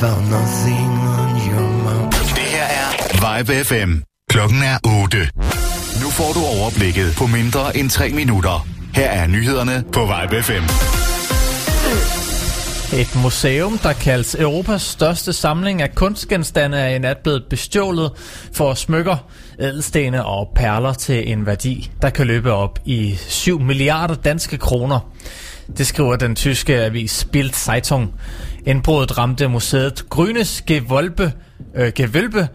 found nothing on your mouth. Det her er Vibe FM. Klokken er 8. Nu får du overblikket på mindre end 3 minutter. Her er nyhederne på Vibe FM. Et museum, der kaldes Europas største samling af kunstgenstande, er i nat blevet bestjålet for smykker, ædelstene og perler til en værdi, der kan løbe op i 7 milliarder danske kroner. Det skriver den tyske avis Bild Zeitung. Indbruddet ramte museet Grünes Gewölbe, øh, Gewölbe,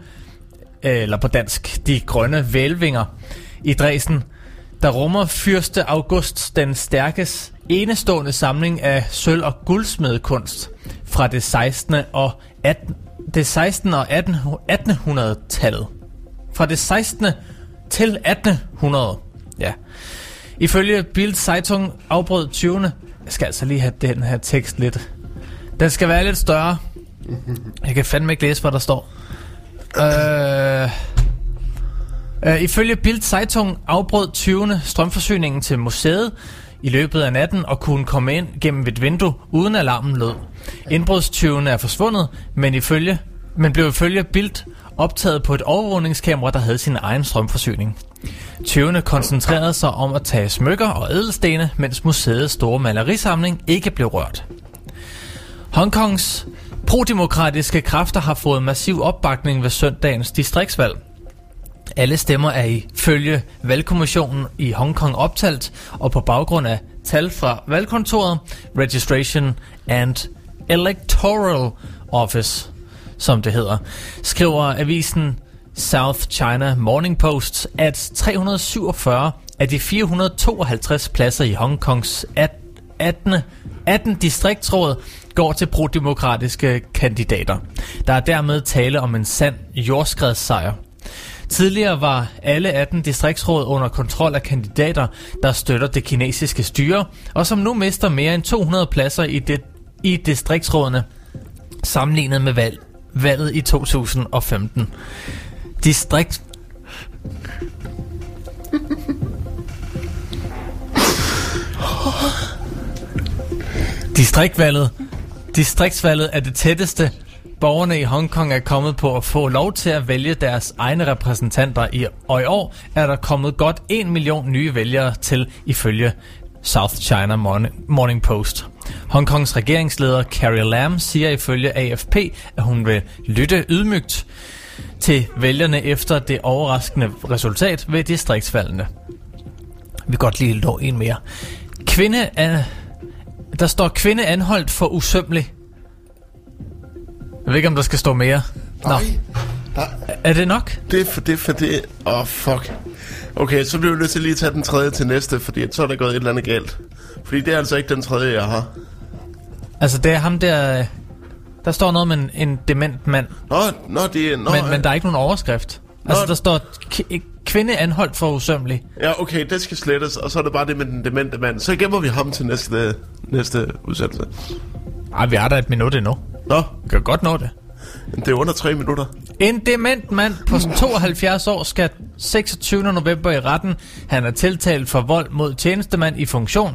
øh, eller på dansk, de grønne vælvinger i Dresden, der rummer fyrste August den stærkes enestående samling af sølv- og guldsmedekunst fra det 16. og 18, det 16. og 18, 1800-tallet. Fra det 16. til 1800. Ja. Ifølge Bild Zeitung afbrød 20. Jeg skal altså lige have den her tekst lidt. Den skal være lidt større. Jeg kan fandme ikke læse, hvad der står. Øh... Øh, ifølge Bild Zeitung afbrød 20. strømforsyningen til museet i løbet af natten og kunne komme ind gennem et vindue, uden alarmen lød. Indbrudstyvene er forsvundet, men, ifølge, men blev ifølge Bild optaget på et overvågningskamera, der havde sin egen strømforsyning. Tyvene koncentrerede sig om at tage smykker og ædelstene, mens museets store malerisamling ikke blev rørt. Hongkongs prodemokratiske kræfter har fået massiv opbakning ved søndagens distriktsvalg. Alle stemmer er ifølge valgkommissionen i Hongkong optalt, og på baggrund af tal fra valgkontoret, Registration and Electoral Office, som det hedder, skriver avisen South China Morning Post, at 347 af de 452 pladser i Hongkongs 18. 18 distriktsråd går til prodemokratiske kandidater. Der er dermed tale om en sand jordskredssejr. Tidligere var alle 18 distriktsråd under kontrol af kandidater, der støtter det kinesiske styre, og som nu mister mere end 200 pladser i, det, i distriktsrådene, sammenlignet med valg, valget i 2015. Distrikt... Distriktvalget Distriktsvalget er det tætteste, borgerne i Hongkong er kommet på at få lov til at vælge deres egne repræsentanter i, og i år er der kommet godt 1 million nye vælgere til ifølge South China Morning Post. Hongkongs regeringsleder Carrie Lam siger ifølge AFP, at hun vil lytte ydmygt til vælgerne efter det overraskende resultat ved distriktsvalgene. Vi kan godt lige nå en mere. Kvinde er, der står kvinde anholdt for usømmelig. Jeg ved ikke, om der skal stå mere. Nå. Nej. Er det nok? Det er for det, for det. Åh, oh, fuck. Okay, så bliver vi nødt til lige at tage den tredje til næste, fordi så er der gået et eller andet galt. Fordi det er altså ikke den tredje, jeg har. Altså, det er ham der... Der står noget med en, en dement mand. Nå, nå, det er... Nå, men, men der er ikke nogen overskrift. Nå. Altså, der står kvinde anholdt for usømmelig. Ja, okay, det skal slettes, og så er det bare det med den demente mand. Så gemmer vi ham til næste, næste udsendelse. Ej, vi har da et minut endnu. Nå. Vi kan godt nå det. Det er under tre minutter. En dement mand på 72 år skal 26. november i retten. Han er tiltalt for vold mod tjenestemand i funktion.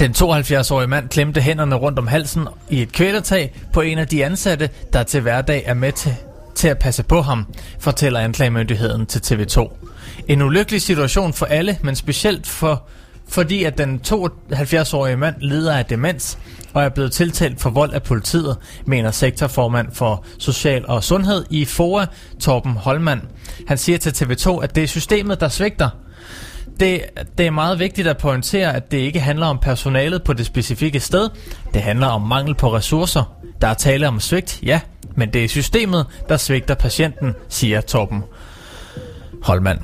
Den 72-årige mand klemte hænderne rundt om halsen i et kvælertag på en af de ansatte, der til hverdag er med til, til at passe på ham, fortæller anklagemyndigheden til TV2. En ulykkelig situation for alle, men specielt for, fordi at den 72-årige mand lider af demens og er blevet tiltalt for vold af politiet, mener sektorformand for Social og Sundhed i FOA, Torben Holmand. Han siger til TV2, at det er systemet, der svigter. Det, det er meget vigtigt at pointere, at det ikke handler om personalet på det specifikke sted. Det handler om mangel på ressourcer. Der er tale om svigt, ja, men det er systemet, der svigter patienten, siger Torben Holmand.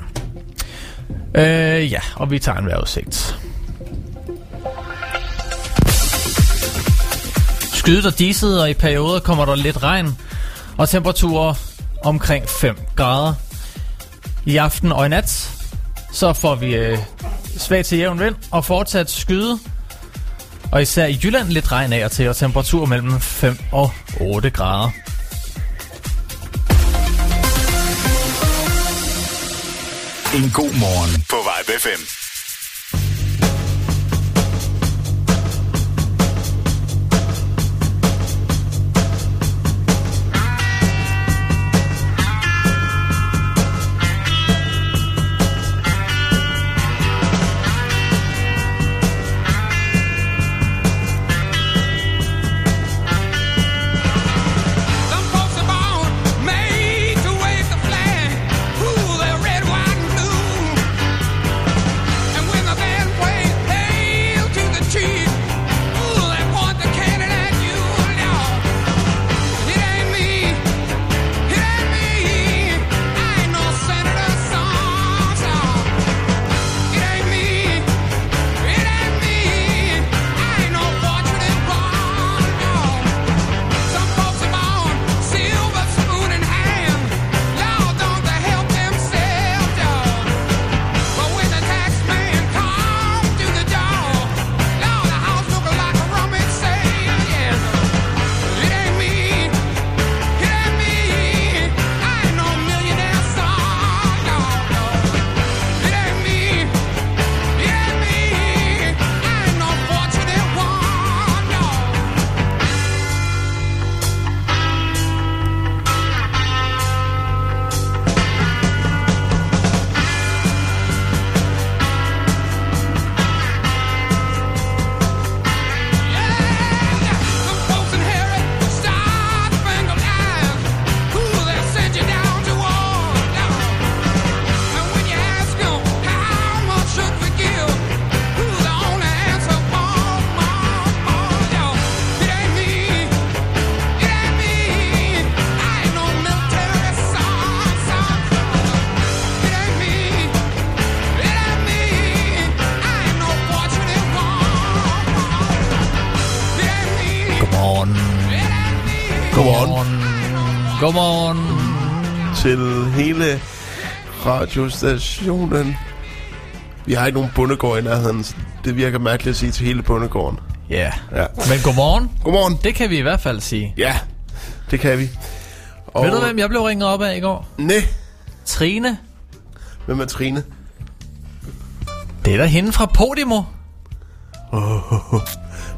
Øh, ja, og vi tager en vejrudsigt. Skydet og diset, og i perioder kommer der lidt regn, og temperaturer omkring 5 grader. I aften og i nat, så får vi øh, svag til jævn vind og fortsat skyde. Og især i Jylland lidt regn af og til, og temperatur mellem 5 og 8 grader. En god morgen på Vibe FM. Godmorgen. til hele radiostationen. Vi har ikke nogen bundegård i nærheden, så det virker mærkeligt at sige til hele bundegården. Ja. Ja. Men godmorgen. Godmorgen. Det kan vi i hvert fald sige. Ja, det kan vi. Og Ved du, hvem jeg blev ringet op af i går? Næ, Trine. hvem er Trine? Det er da hende fra Podimo.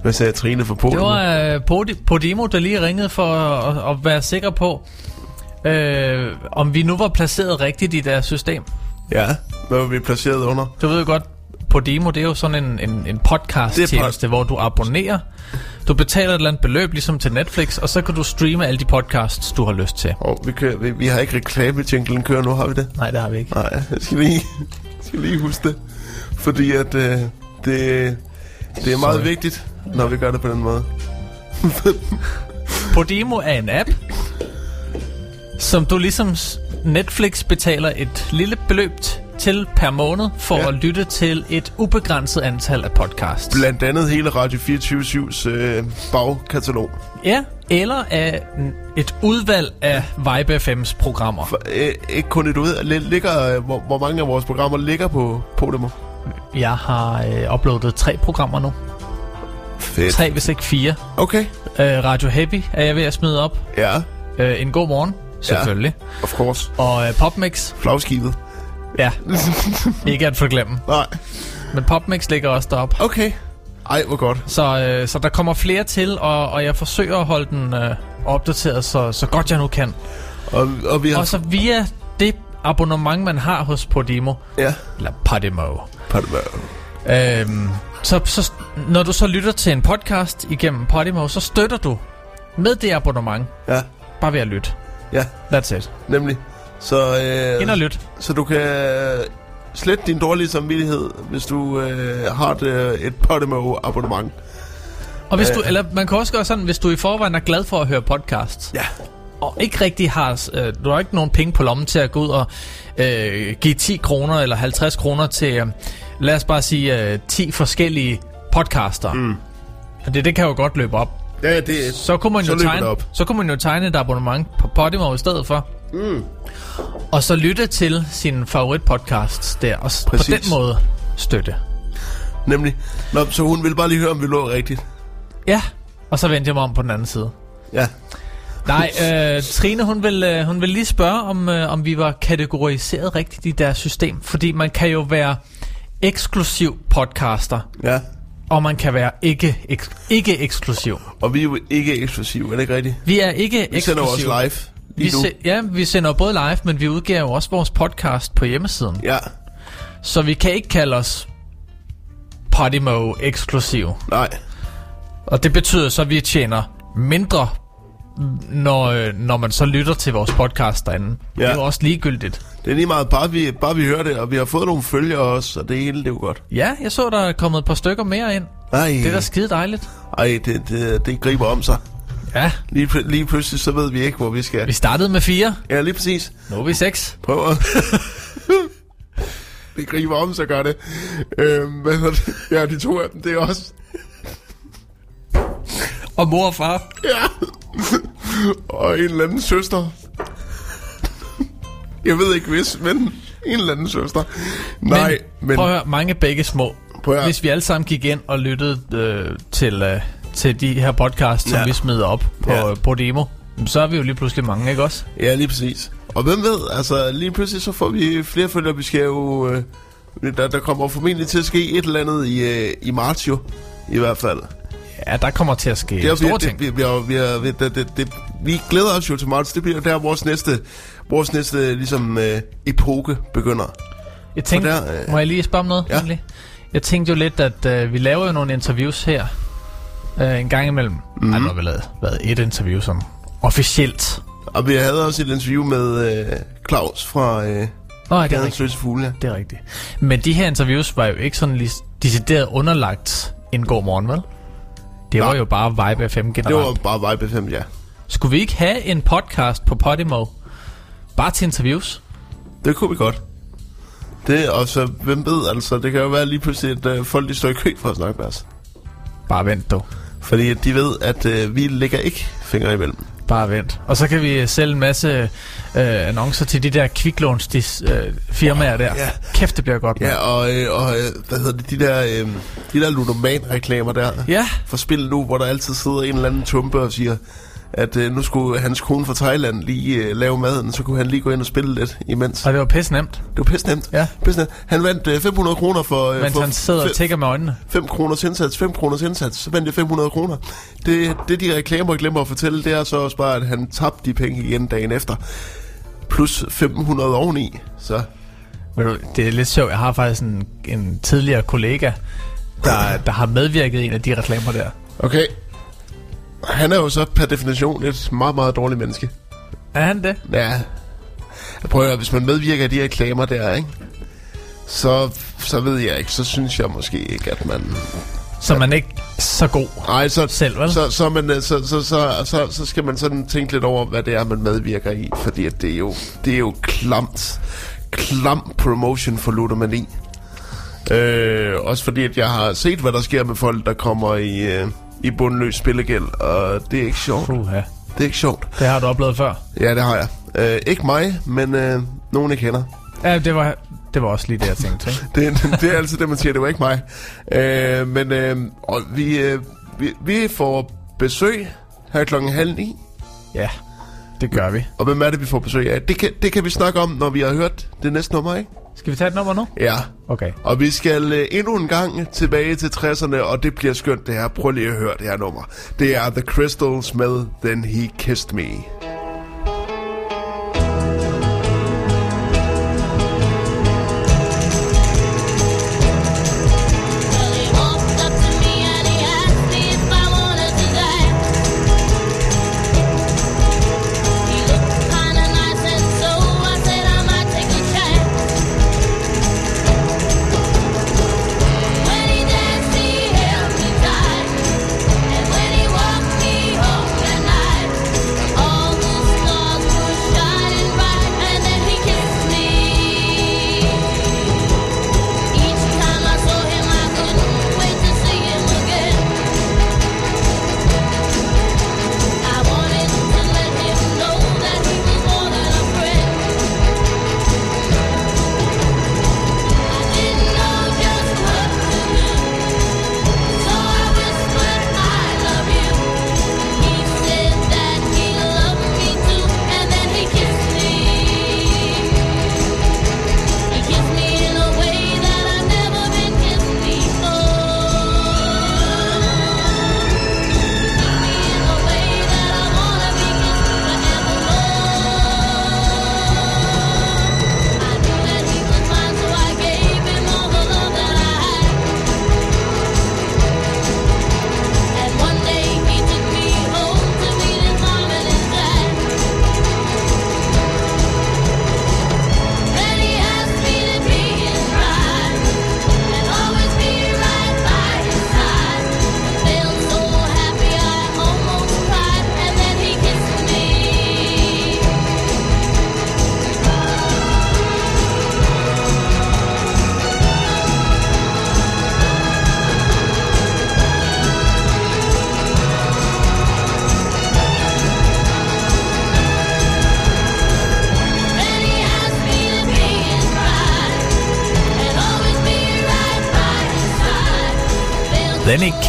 Hvad sagde Trine for Polen? Det var uh, Podi- Podimo, der lige ringede for at, at være sikker på, øh, om vi nu var placeret rigtigt i deres system. Ja, hvad var vi placeret under? Du ved jo godt, Podimo, det er jo sådan en, en, en podcast-tjeneste, hvor du abonnerer. Du betaler et eller andet beløb, ligesom til Netflix, og så kan du streame alle de podcasts, du har lyst til. Og vi, kører, vi, vi har ikke reklame jinglen kører nu, har vi det? Nej, det har vi ikke. Nej, jeg skal lige, jeg skal lige huske det. Fordi at øh, det, det er meget Sorry. vigtigt, når vi gør det på den måde. Podimo er en app, som du ligesom Netflix betaler et lille beløb til per måned for Ja. at lytte til et ubegrænset antal af podcasts. Blandt andet hele Radio 24-7's øh, bagkatalog. Ja, eller af et udvalg af Vibe FM's programmer. For, øh, ikke kun et ud. Li- Ligger, øh, hvor, hvor mange af vores programmer ligger på Podimo? Jeg har øh, uploadet tre programmer nu. Fedt. Tre, hvis ikke fire. Okay. Øh, Radio Happy er jeg ved at smide op. Ja, Øh, en god morgen, selvfølgelig. of course. Og øh, Popmix, Flagskibet. ja. ikke at forglemme. Nej. Men Popmix ligger også derop. Okay. Ej, hvor godt. Så, øh, så der kommer flere til, og, og jeg forsøger at holde den øh, opdateret så, så godt jeg nu kan. Og, og vi har... Og så via det abonnement, man har hos Podimo, Ja. eller Podimo. Øhm, så, så når du så lytter til en podcast igennem Podimo, så støtter du med det abonnement, Ja. bare ved at lytte. Ja, That's it. nemlig. Så, Ind og øh, lyt. så du kan slette din dårlige samvittighed, hvis du øh, har et, øh, et Podimo-abonnement. Og hvis du, Øh. eller man kan også gøre sådan, hvis du i forvejen er glad for at høre podcasts, Ja. og ikke rigtig har, øh, du har ikke nogen penge på lommen til at gå ud og øh, give 10 kroner eller 50 kroner til, øh, lad os bare sige, øh, 10 forskellige podcaster. Mm. Og det, det kan jo godt løbe op. Ja, det Så kunne man Så jo tegne, op. så kunne man jo tegne et abonnement på Podimo i stedet for. Mm. Og så lytte til sine favoritpodcasts der, og s- på Præcis. den måde støtte. Nemlig. Nå, så hun ville bare lige høre, om vi lå rigtigt. Ja, og så vendte jeg mig om på den anden side. Ja. Nej, øh, Trine, hun vil, øh, hun vil lige spørge, om, øh, om vi var kategoriseret rigtigt i deres system. Fordi man kan jo være eksklusiv podcaster, Ja. og man kan være ikke, ek, ikke eksklusiv. Og vi er jo ikke eksklusive, er det ikke rigtigt? Vi er ikke Vi sender eksklusiv. også live Vi se, ja, vi sender både live, men vi udgiver jo også vores podcast på hjemmesiden. Ja. Så vi kan ikke kalde os Podimo eksklusiv. Nej. Og det betyder så, at vi tjener mindre, når, øh, når man så lytter til vores podcast derinde. Ja. Det er jo også ligegyldigt. Det er lige meget, bare vi, bare vi hører det, og vi har fået nogle følgere også, og det hele, det er jo godt. Ja, jeg så, der er kommet et par stykker mere ind. Ej, Det er da skide dejligt. ej det, det, det griber om sig. Ja, Lige, lige pludselig, så ved vi ikke, hvor vi skal. vi startede med fire. Ja, lige præcis. Nu er vi seks. Prøv at... det griber om sig, gør det. Øhm, hvad det? Ja, de to af dem, det er også... Og mor og far. Ja. Og en eller anden søster. Jeg ved ikke hvis, men en eller anden søster. Nej, men... men, prøv at høre, mange begge små. Prøv at. Hvis vi alle sammen gik ind og lyttede øh, til, øh, til de her podcasts, som Ja. vi smider op på, Ja. ja. på demo, så er vi jo lige pludselig mange, ikke også? Ja, lige præcis. Og hvem ved, altså lige pludselig så får vi flere følgere. Vi skal jo... Øh, der, der kommer formentlig til at ske et eller andet i, øh, i marts jo. I hvert fald. Ja, der kommer til at ske Det er, store vi, ting. det, vi, vi, vi, det, det, det, vi glæder os jo til marts. Det bliver der vores næste, vores næste ligesom, øh, epoke begynder. Jeg tænkte, der, øh, må jeg lige spørge om noget? ja. egentlig? Jeg tænkte jo lidt, at øh, vi laver jo nogle interviews her øh, en gang imellem. Mhm. Mm-hmm. Ej, nu har vi lavet, lavet et interview som officielt. Og vi havde også et interview med øh, Claus fra øh, Nå, ja, det er rigtigt. Fugle. Ja. Det er rigtigt. Men de her interviews var jo ikke sådan lige decideret underlagt en god morgen, vel? Det var jo bare Vibe FM Det generelt. var bare Vibe 5, ja. Skulle vi ikke have en podcast på Podimo? Bare til interviews? Det kunne vi godt. Det, og så, hvem ved, altså, det kan jo være lige pludselig, at øh, folk de står i kø for at snakke med os. Bare vent, du. Fordi de ved, at øh, vi lægger ikke fingre imellem. Bare vent. Og så kan vi sælge en masse øh, annoncer til de der kviklåns øh, firmaer der. Ja. Kæft, det bliver godt. mand. Ja, og, øh, og øh, hvad hedder det, de der, øh, de der ludoman-reklamer der Ja. for spil nu, hvor der altid sidder en eller anden tumpe og siger, at øh, nu skulle hans kone fra Thailand lige øh, lave maden, så kunne han lige gå ind og spille lidt imens. Og det var pisse nemt, Det var pisse nemt. Ja. Pisse nemt. Han vandt øh, 500 kroner for... Øh, mens for han sidder og tækker med øjnene. 5 kroners indsats, 5 kroners indsats, så vandt jeg 500 kroner. Det, det de reklamer glemmer at fortælle, det er så også bare, at han tabte de penge igen dagen efter. Plus 500 oveni, så... Det er lidt sjovt. Jeg har faktisk en, en tidligere kollega, der, der har medvirket i en af de reklamer der. Okay. Han er jo så per definition et meget, meget dårligt menneske. Er han det? Ja. Jeg prøver, hvis man medvirker i de reklamer der, ikke? Så, så ved jeg ikke, så synes jeg måske ikke, at man... Så man ikke så god. Nej, så, Selv, vel? så, så, man, øh, så, så, så, så, så skal man sådan tænke lidt over, hvad det er, man medvirker i. Fordi at det er jo, det er jo klamt, klam promotion for ludomani. Øh, også fordi, at jeg har set, hvad der sker med folk, der kommer i, øh, i bundløs spillegæld, og det er ikke sjovt. Puha. Det er ikke sjovt. Det har du oplevet før. Ja, det har jeg. Øh, ikke mig, men øh, nogen, jeg kender. Ja, det var, det var også lige det, jeg tænkte. Ikke? Det, det er altid det, man siger. Det var ikke mig. Øh, men øh, og vi, øh, vi, vi får besøg her klokken halv ni. Ja, det gør vi. Og hvem er det, vi får besøg af? Det kan, det kan vi snakke om, når vi har hørt det næste nummer, ikke? Skal vi tage et nummer nu? Ja. Okay. Og vi skal øh, endnu en gang tilbage til 60'erne, og det bliver skønt det her. Prøv lige at høre det her nummer. Det er The Crystals med Then He Kissed Me.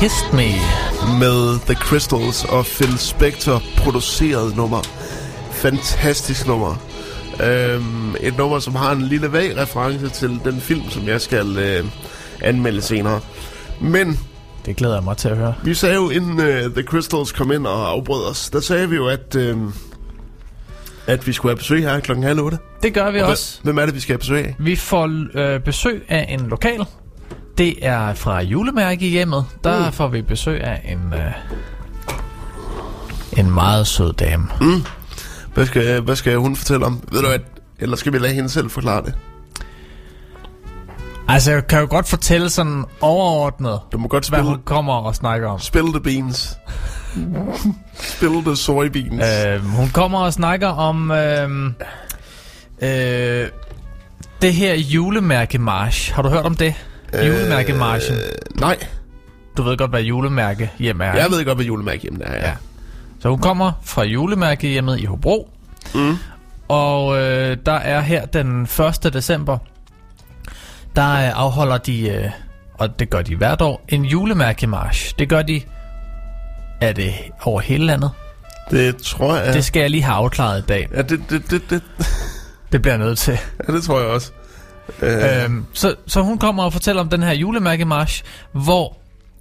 Kissed me. med The Crystals og Phil Spector produceret nummer. Fantastisk nummer. Øhm, et nummer, som har en lille vag reference til den film, som jeg skal øh, anmelde senere. Men Det glæder jeg mig til at høre. vi sagde jo, inden øh, The Crystals kom ind og afbrød os, der sagde vi jo, at, øh, at vi skulle have besøg her klokken halv otte. Det gør vi Og også. Hvem er det, vi skal have besøg af? Vi får øh, besøg af en lokal. Det er fra julemærke hjemmet. Der Mm. får vi besøg af en, øh, en meget sød dame. Hvad skal, hvad skal hun fortælle om? Ved du hvad? Eller skal vi lade hende selv forklare det? Altså, jeg kan jo godt fortælle sådan overordnet, Du må godt hvad spille, hun kommer og snakker om. spill the beans. spill the soybeans. Øh, hun kommer og snakker om øh, øh, det her julemærkemarsch. Har du hørt om det? Julemærkemarchen. Øh, nej, Du ved godt, hvad julemærke hjem er. jeg ved godt, hvad julemærke hjemme er. Ja. Ja. Så hun kommer fra julemærkehjemmet i Hobro. Mm. Og øh, der er her den 1. december, der øh, afholder de, øh, og det gør de hvert år, en julemærkemarsch. Det gør de, er det over hele landet? Det tror jeg... Det skal jeg lige have afklaret i dag. Ja, det, det, det, det, Det bliver jeg nødt til. ja, det tror jeg også. Øh, Øhm, så, så hun kommer og fortæller om den her julemærkemarsch, hvor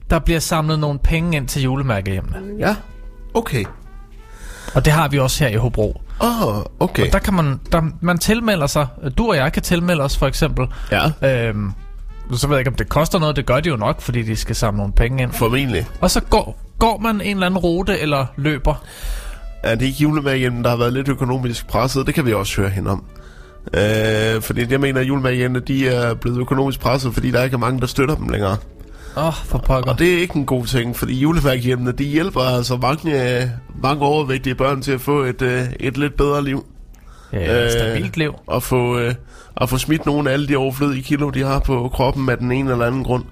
der bliver samlet nogle penge ind til julemærkehjemmene. ja, okay. Og det har vi også her i Hobro. Åh, oh, okay. Og der kan man, der, man tilmelder sig. Du og jeg kan tilmelde os for eksempel. Ja, Øhm, så ved jeg ikke, om det koster noget. Det gør de jo nok, fordi de skal samle nogle penge ind. formentlig. Og så går, går man en eller anden rute eller løber. Er det ikke julemærkehjemmen, der har været lidt økonomisk presset? Det kan vi også høre hende om. Øh, fordi jeg mener, at julemærkehjemmene, de er blevet økonomisk presset, fordi der ikke er mange, der støtter dem længere. Åh, oh, for pokker. Og det er ikke en god ting, fordi julemærkehjemmene, de hjælper altså mange, øh, mange overvægtige børn til at få et, øh, et lidt bedre liv. ja, øh, stabilt liv. Og få, øh, at få smidt nogle af alle de overflødige kilo, de har på kroppen af den ene eller anden grund.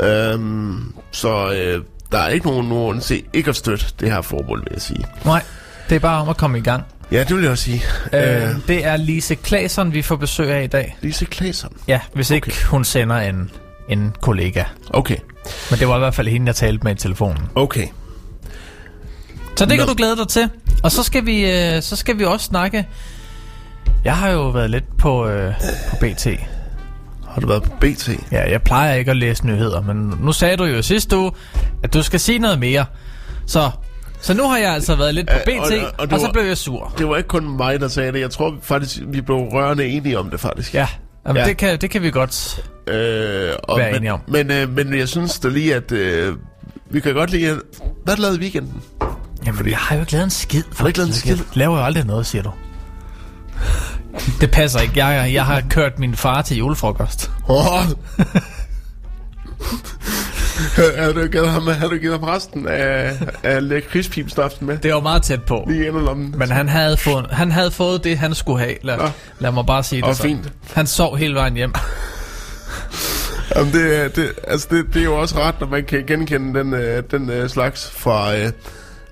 Øhm, så øh, der er ikke nogen nogen se ikke at støtte det her formål, vil jeg sige. Nej, det er bare om at komme i gang. Ja, det vil jeg også sige. Øh, Øh, det er Lise Klasen, vi får besøg af i dag. Lise Klasen. Ja, hvis ikke Okay. hun sender en, en kollega. Okay, Men det var i hvert fald hende, jeg talte med i telefonen. okay. Så det kan Nå. du glæde dig til. Og så skal vi, øh, så skal vi også snakke... Jeg har jo været lidt på, øh, på BT. Har du været på BT? Ja, jeg plejer ikke at læse nyheder, men nu sagde du jo sidste uge, at du skal sige noget mere. Så, så nu har jeg altså været lidt på BT, og- og, og og, så var- blev jeg sur. Det var ikke kun mig, der sagde det. Jeg tror faktisk, vi blev rørende enige om det, faktisk. Ja, Jamen, Ja. Det, kan, det kan vi godt. Øh, og, Være men, enige om. Men, øh, men jeg synes da lige, at øh, vi kan godt lide... Hvad lavede weekenden? Jamen, Fordi... jeg har jo ikke lavet en skid. du ikke lavet en skid? Jeg laver jo aldrig noget, siger du. Det passer ikke. Jeg, jeg har kørt min far til julefrokost. Oh. har du givet ham, har du givet ham resten af, af lakridspipstaften med? Det var meget tæt på. Lige ind i lommen. Men han havde, fået, han havde fået det, han skulle have. Lad, Nå. lad mig bare sige det Og så. fint. Han sov hele vejen hjem. Jamen, det, det, altså det, det er jo også ret, når man kan genkende den, øh, den øh, slags fra øh,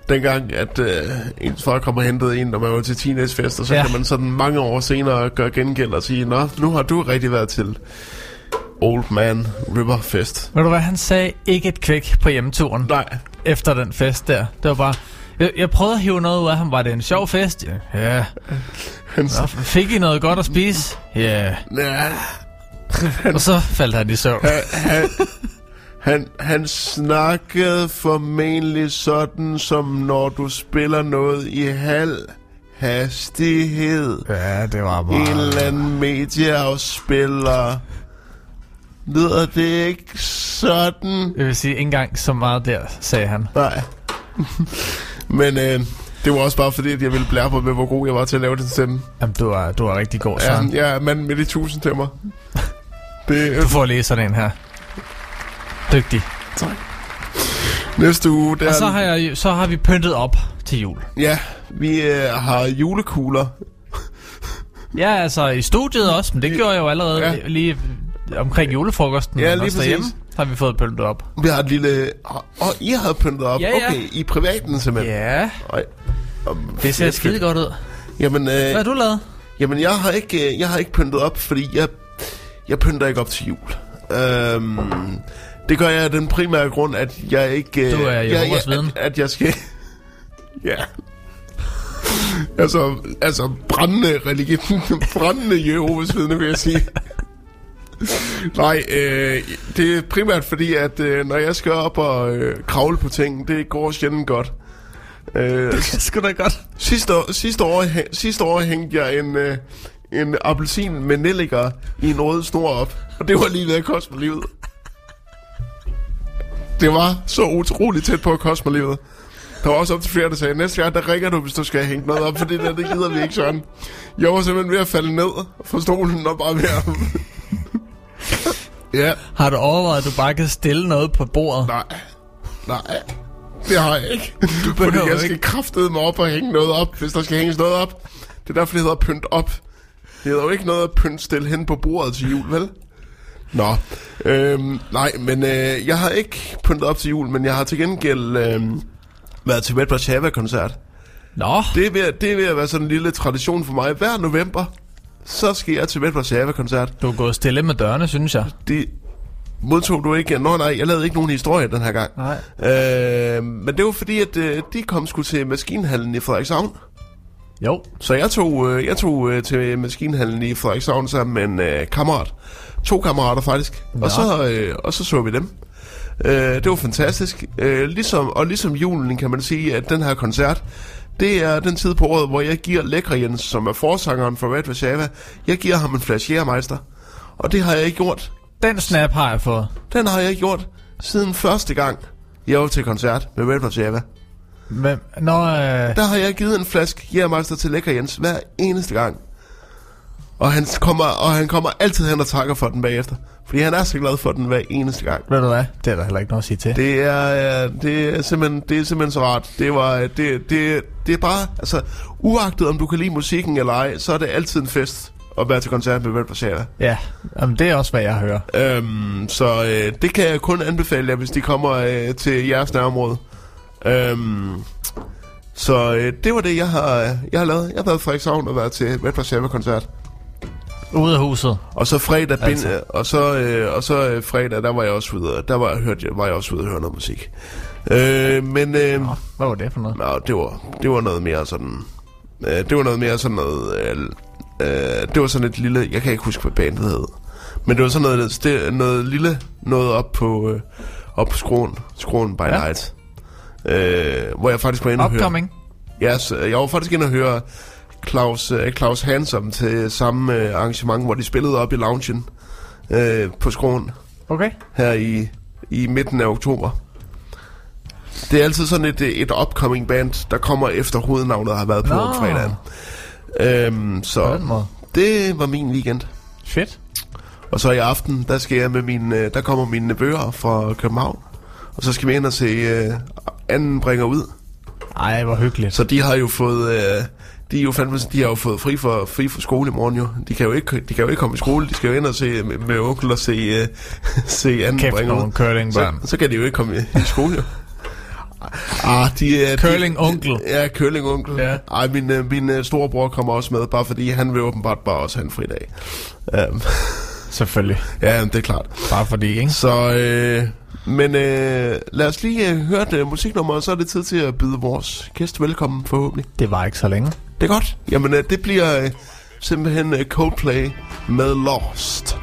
dengang, at øh, ens far kommer og hentede en, når man var til teenagefest, og så. Ja. kan man sådan mange år senere gøre gengæld og sige, Nå, nu har du rigtig været til Old Man River Fest. Ved du hvad, han sagde ikke et kvæk på hjemturen Nej, efter den fest der. Det var bare... Jeg, jeg prøvede at hive noget ud af ham. Var det en sjov fest? Ja. ja. han, Nå, fik I noget godt at spise? Ja. ja, Og så faldt han i søvn. han, han, han snakkede formentlig sådan, som når du spiller noget i halv hastighed. Ja, det var En eller anden medieafspiller. Lyder det ikke sådan? Jeg vil sige, ikke engang så meget der, sagde han. Nej. Men øh, det var også bare fordi, at jeg ville blære på, med, hvor god jeg var til at lave den stemme. Jamen, du er, du er rigtig god, Ja, Søren. jeg er manden med de tusind stemmer. Det er Du får lige sådan en her. Dygtig. næste uge. Der, Og så har, jeg, så har vi pyntet op til jul. Ja, vi øh, har julekugler. Ja, altså i studiet også, men det gjorde jeg jo allerede Ja. ja. lige omkring julefrokosten. Ja, lige præcis. har vi fået pyntet op. Vi har et lille... Og oh, I har pyntet op. Ja, ja. Okay, i privaten simpelthen. Ja, Ej. Det ser skide godt ud. Jamen, øh, Hvad har du lavet? Jamen, jeg har ikke, øh, jeg har ikke pyntet op, fordi jeg, jeg pynter ikke op til jul. Øhm, det gør jeg af den primære grund, at jeg ikke... øh, Du er jeg, jeg, at, at jeg skal... ja. Altså, altså brændende religion, brændende Jehovas vidne, vil jeg sige. Nej, øh, det er primært fordi, at øh, når jeg skal op og øh, kravle på ting, det går sjældent godt. Øh, Det skal da godt. Sidste år, sidste år, sidste år hængte jeg en, øh, en appelsin med nelliker i en rød snor op. Og det var lige ved at koste mig livet. Det var så utroligt tæt på at koste mig livet. Der var også op til flere, der sagde, næste gang, der ringer du, hvis du skal hænge noget op, for det der, det gider vi ikke, Søren. Jeg var simpelthen ved at falde ned fra stolen og bare ved at... ja, Har du overvejet, at du bare kan stille noget på bordet? nej, nej, det har jeg ikke. Fordi behøver jeg skal ikke. kraftede mig op og hænge noget op, hvis der skal hænges noget op. Det er derfor, det hedder pynt op. Det hedder jo ikke noget at pynt stille hen på bordet til jul, vel? Nå, øhm, nej, men øh, jeg har ikke pyntet op til jul, men jeg har til gengæld øh, været til Red Warszawa-koncert. Nå, Det er, ved, det er ved at være sådan en lille tradition for mig. Hver november, så skal jeg til Red Warszawa-koncert. du er gået stille med dørene, synes jeg. Det modtog du ikke. Nå nej, jeg lavede ikke nogen historie den her gang. Nej. Øh, men det var fordi, at øh, de kom sgu til Maskinhallen i Frederikshavn. Jo, Så jeg tog, øh, jeg tog øh, til Maskinhallen i Frederikshavn sammen med en øh, kammerat. To kammerater faktisk. Nå. Og så, øh, og så så vi dem. Øh, det var fantastisk. Øh, ligesom, og ligesom julen kan man sige, at den her koncert, det er den tid på året, hvor jeg giver Lækre Jens, som er forsangeren for Red Warszawa, jeg giver ham en flash Jægermeister. Og det har jeg ikke gjort. den snap har jeg fået. Den har jeg ikke gjort siden første gang, jeg var til koncert med Red Warszawa. Men, når, øh, Der har jeg givet en flaske Jægermeister til Lækker Jens hver eneste gang. Og han, kommer, og han kommer altid hen og takker for den bagefter. Fordi han er så glad for den hver eneste gang. ved du hvad, det er der heller ikke noget at sige til. Det er, det er, simpelthen, det er simpelthen så rart. Det, var, det, det, det er bare, altså, uagtet om du kan lide musikken eller ej, så er det altid en fest at være til koncert med Warszawa. Ja, jamen, det er også, hvad jeg hører. Øhm, så øh, det kan jeg kun anbefale jer, hvis de kommer øh, til jeres nærområde. Øhm, så øh, det var det, jeg har, jeg har lavet. Jeg har været i Frederikshavn og været til Red Warszawa-koncert. Ude af huset. Og så fredag, Altså. altså. og så, øh, og så øh, fredag, der var jeg også ude, der var, jeg, hørte, var jeg også ude og høre noget musik. Øh, men øh, Nå, hvad var det for noget? Nå, det var, det var noget mere sådan... Øh, det var noget mere sådan noget... Øh, øh, det var sådan et lille... Jeg kan ikke huske, hvad bandet hed. Men det var sådan noget, det, noget lille noget op på, øh, op på skroen. Skroen by Ja. Night. Øh, hvor jeg faktisk var inde og høre... Upcoming. Ja, så jeg var faktisk inde og høre Claus, øh, Claus Hansom til samme øh, arrangement, hvor de spillede op i loungen øh, på skroen Okay. her i, i midten af oktober. Det er altid sådan et, et upcoming band, der kommer efter hovednavnet har været på Nå. fredagen. Øhm, så det var min weekend. Fedt. Og så i aften, der skal jeg med min, øh, der kommer mine nevøer fra København. Og så skal vi ind og se øh, anden bringer ud. Ej, hvor hyggeligt. Så de har jo fået, øh, de er jo fandme, de har jo fået fri for, fri for skole i morgen jo. De kan jo ikke, de kan jo ikke komme i skole, de skal jo ind og se med, med onkel og se, øh, se anden Kæft, bringer ud. nogle curlingbørn. Så, så kan de jo ikke komme i, i skole jo. Ah, de er... Curling-onkel. De, ja, curling-onkel. Ja. Ej, min, øh, min øh, storebror kommer også med, bare fordi han vil åbenbart bare også have en fridag. Um, Selvfølgelig. ja, det er klart. Bare fordi, ikke? Så, øh, men øh, lad os lige øh, høre det musiknummer, og så er det tid til at byde vores gæst velkommen forhåbentlig. Det var ikke så længe. Det er godt. Jamen, øh, det bliver øh, simpelthen øh, Coldplay med Lost.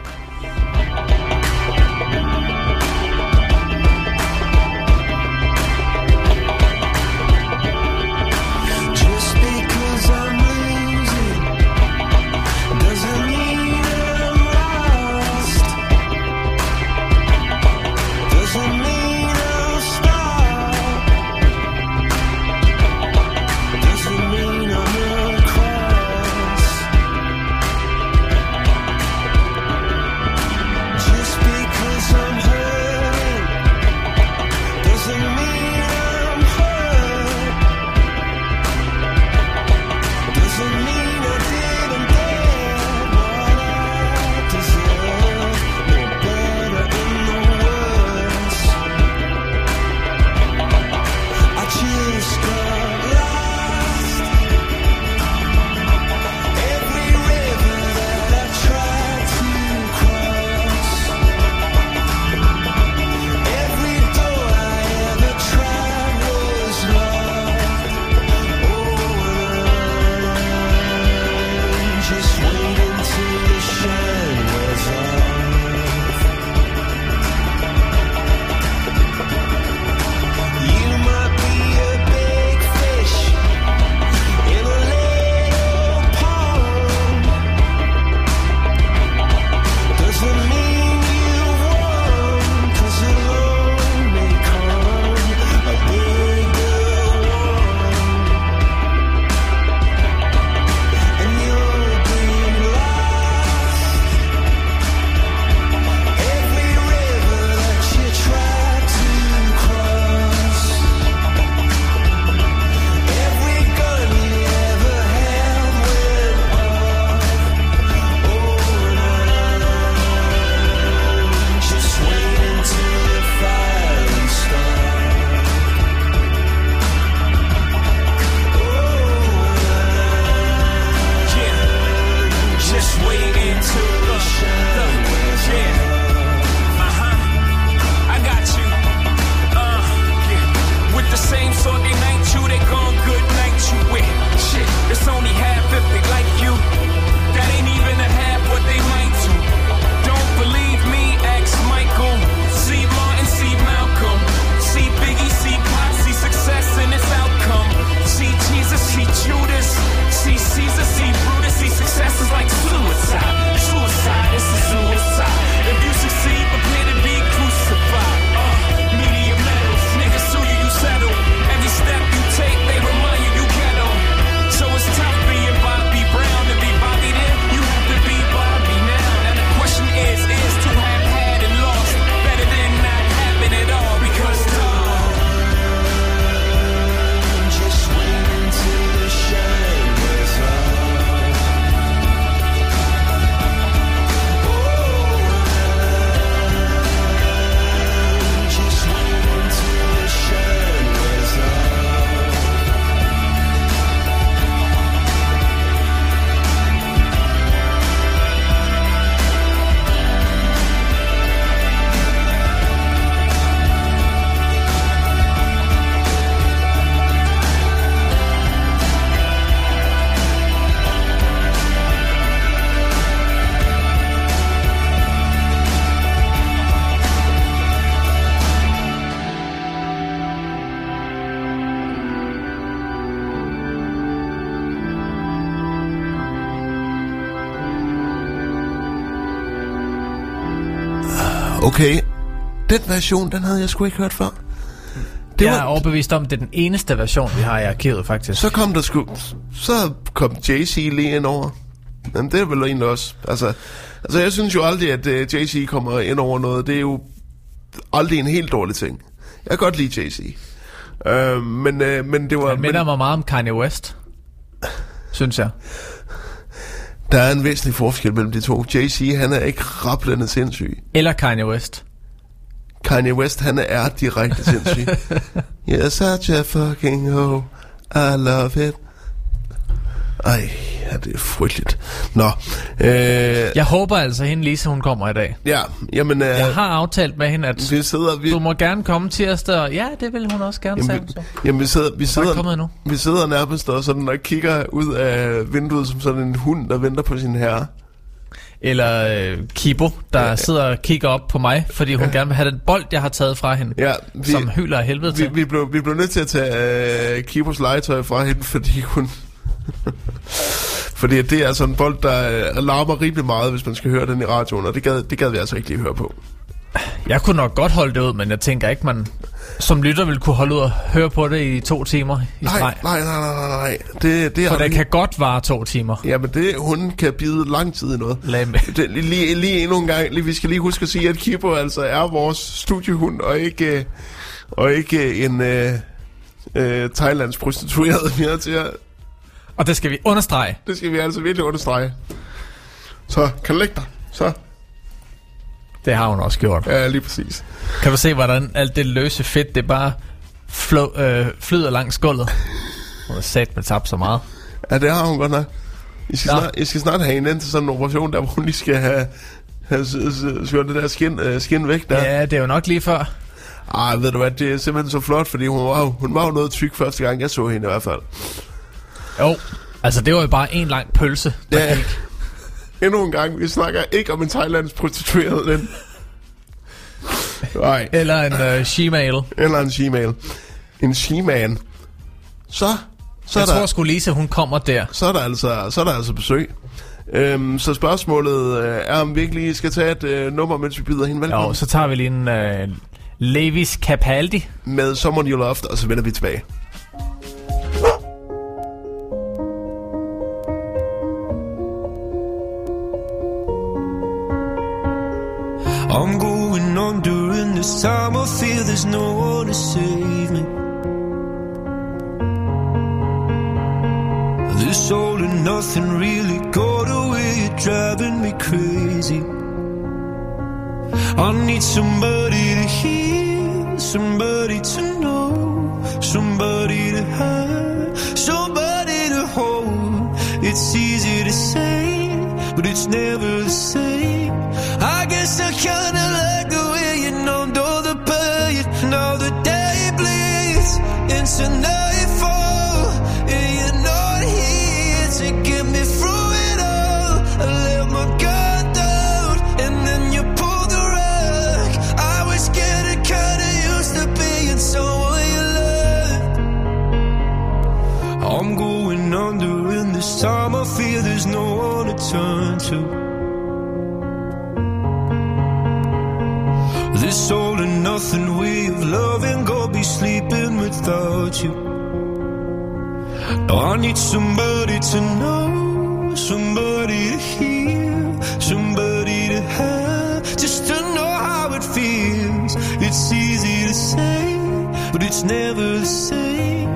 Version, den havde jeg sgu ikke hørt før. Det Jeg er var, overbevist om, det er den eneste version, vi har i arkivet, faktisk. så kom der sgu... Så kom Jay-Z lige ind over. Men det er vel egentlig også... Altså, altså jeg synes jo aldrig, at uh, Jay-Z kommer ind over noget. Det er jo aldrig en helt dårlig ting. Jeg kan godt lide Jay-Z. Uh, men, uh, men det var... Han minder men, mig meget om Kanye West, synes jeg. der er en væsentlig forskel mellem de to. Jay-Z, han er ikke rablende sindssyg. Eller Kanye West. Kanye West, han er direkte sindssyg. You're such a fucking hoe. I love it. Ej, ja, det er frygteligt. Nå, øh, Jeg håber altså, hende Lise, hun kommer i dag. ja, jamen, øh, Jeg har aftalt med hende, at vi sidder, vi, du må gerne komme tirsdag. og Ja, det vil hun også gerne, jamen, hun så. vi, jamen, vi sidder, vi er sidder, endnu. vi sidder nærmest og sådan og kigger ud af vinduet som sådan en hund, der venter på sin herre. Eller øh, Kibo, der ja. sidder og kigger op på mig, fordi hun gerne vil have den bold, jeg har taget fra hende, Ja, vi, vi, som hyler af helvede vi, til. vi, blev, vi blev nødt til at tage øh, Kibos legetøj fra hende, fordi hun... fordi det er sådan en bold, der øh, larmer rimelig meget, hvis man skal høre den i radioen, og det gad, det gad vi altså ikke lige høre på. Jeg kunne nok godt holde det ud, men jeg tænker ikke, man som lytter vil kunne holde ud og høre på det i to timer i Nej, streg. nej, nej, nej, nej, nej. Det, det For det vi- kan godt vare to timer. Jamen, det, hun kan bide lang tid i noget. Lad med. Det, lige, lige, endnu en gang, lige, vi skal lige huske at sige, at Kibo altså er vores studiehund, og ikke, øh, og ikke en øh, øh, Thailands prostitueret mere til at, Og det skal vi understrege. Det skal vi altså virkelig understrege. Så, kan du lægge dig? Så, Det har hun også gjort. ja, lige præcis. Kan du se, hvordan alt det løse fedt, det bare flå, øh, flyder langs gulvet? Hun har sat med tabt så meget. Ja, det har hun godt nok. I skal, Nå. snart, I skal snart have hende ind til sådan en operation, der hvor hun lige skal have, have s- s- skåret det der skin, øh, skin væk der. Ja, det er jo nok lige før. Ej, ved du hvad, det er simpelthen så flot, fordi hun var, hun var jo noget tyk første gang, jeg så hende i hvert fald. Jo, altså det var jo bare en lang pølse. der Ja. gik. Endnu en gang, vi snakker ikke om en thailandsk prostitueret, den. Nej, Eller en øh, she-mail. eller en she-mail. En she-man. Så, så er Jeg der... tror sgu Lise, hun kommer der. så er der altså, så er der altså besøg. Øhm, så spørgsmålet øh, er, om vi ikke lige skal tage et øh, nummer, mens vi byder hende velkommen. Jo, så tager vi lige en øh, Levis Capaldi. Med Someone You Loved, og så vender vi tilbage. I'm going on during this time. I feel there's no one to save me. This all and nothing really got away. Driving me crazy. I need somebody to hear, somebody to know, somebody to have, somebody to hold. It's easy to say, but it's never the same. I guess I kinda nothing way of loving, go be sleeping without you. Now I need somebody to know, somebody to hear, somebody to have, just to know how it feels. It's easy to say, but it's never the same.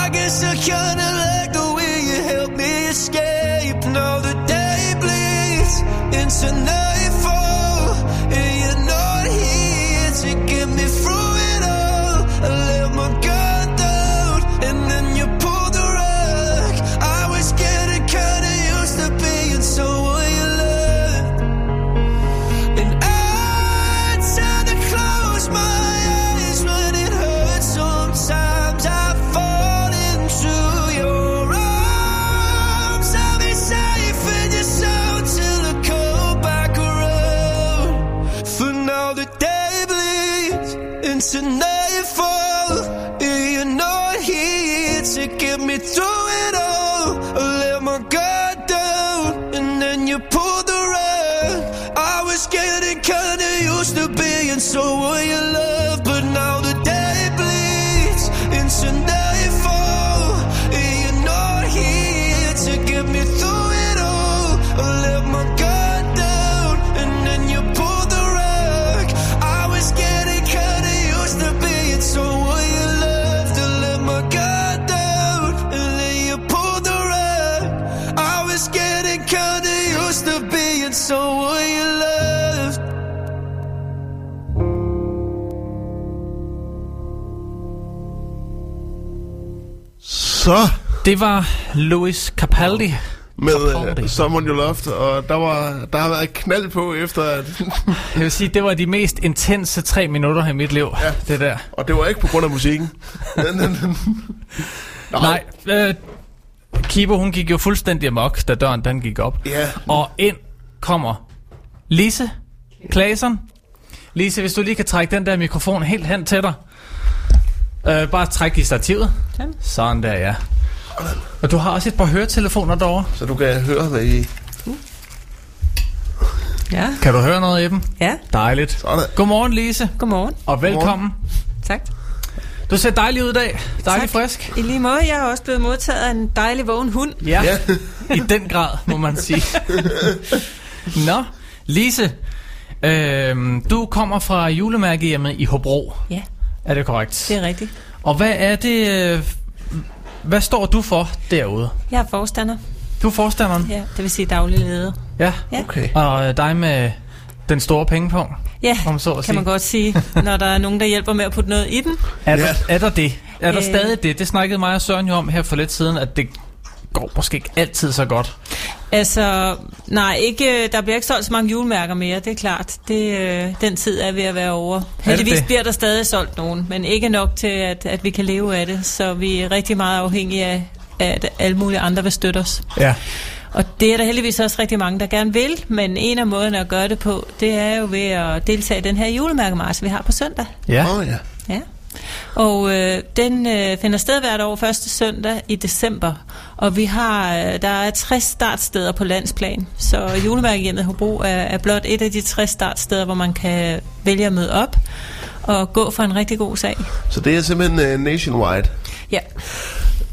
I guess I kinda like the way you help me escape. Now the day bleeds into nightfall, into nightfall. You're not here to get me through it all. I let my guard down, and then you pulled the rug. I was getting kinda used to being so what you love, but now the day bleeds into nightfall. Så Det var Louis Capaldi. med Capaldi. uh, Someone You Loved, og der, var, der har været knald på efter, at, Jeg vil sige, det var de mest intense tre minutter i mit liv, ja. det der. og det var ikke på grund af musikken. Nej, øh, Kibo, hun gik jo fuldstændig amok, da døren den gik op. Ja. Og ind kommer Lise Klasen. Lise, hvis du lige kan trække den der mikrofon helt hen til dig. Øh, bare træk i stativet. Sådan. Sådan der, ja. Og du har også et par høretelefoner derovre. Så du kan høre, hvad I... Ja, Kan du høre noget i dem? ja. Dejligt. Sådan. Godmorgen, Lise, Godmorgen. og velkommen. Tak. Du ser dejlig ud i dag. Dejlig tak. frisk. I lige måde, jeg har også blevet modtaget af en dejlig vågen hund. Ja, Ja. i den grad, må man sige. Nå, Lise, øh, du kommer fra julemærkehjemmet i Hobro. Ja, Er det korrekt? det er rigtigt. Og hvad er det... øh, Hvad står du for derude? Jeg er forstander. Du er forstanderen? Ja, det vil sige daglig leder. Ja. Okay. Og øh, dig med den store pengepunkt, Ja, om så at kan sige. man godt sige, når der er nogen, der hjælper med at putte noget i den. Er, der, er der det? Er der Øh. stadig det? Det snakkede mig og Søren jo om her for lidt siden, at det går måske ikke altid så godt. Altså, nej, ikke, der bliver ikke solgt så mange julemærker mere, det er klart. Det, øh, den tid er ved at være over. Heldigvis det? bliver der stadig solgt nogen, men ikke nok til, at, at vi kan leve af det. Så vi er rigtig meget afhængige af, at alle mulige andre vil støtte os. Ja. Og det er der heldigvis også rigtig mange, der gerne vil, men en af måderne at gøre det på, det er jo ved at deltage i den her julemærkemarch, vi har på søndag. Ja. Åh oh, ja. Ja. Og øh, den øh, finder sted hvert år første søndag i december. Og vi har, øh, der er 60 startsteder på landsplan. Så julemærkehjemmet Hobro er, er blot et af de 60 startsteder, hvor man kan vælge at møde op og gå for en rigtig god sag. Så det er simpelthen uh, nationwide. Ja,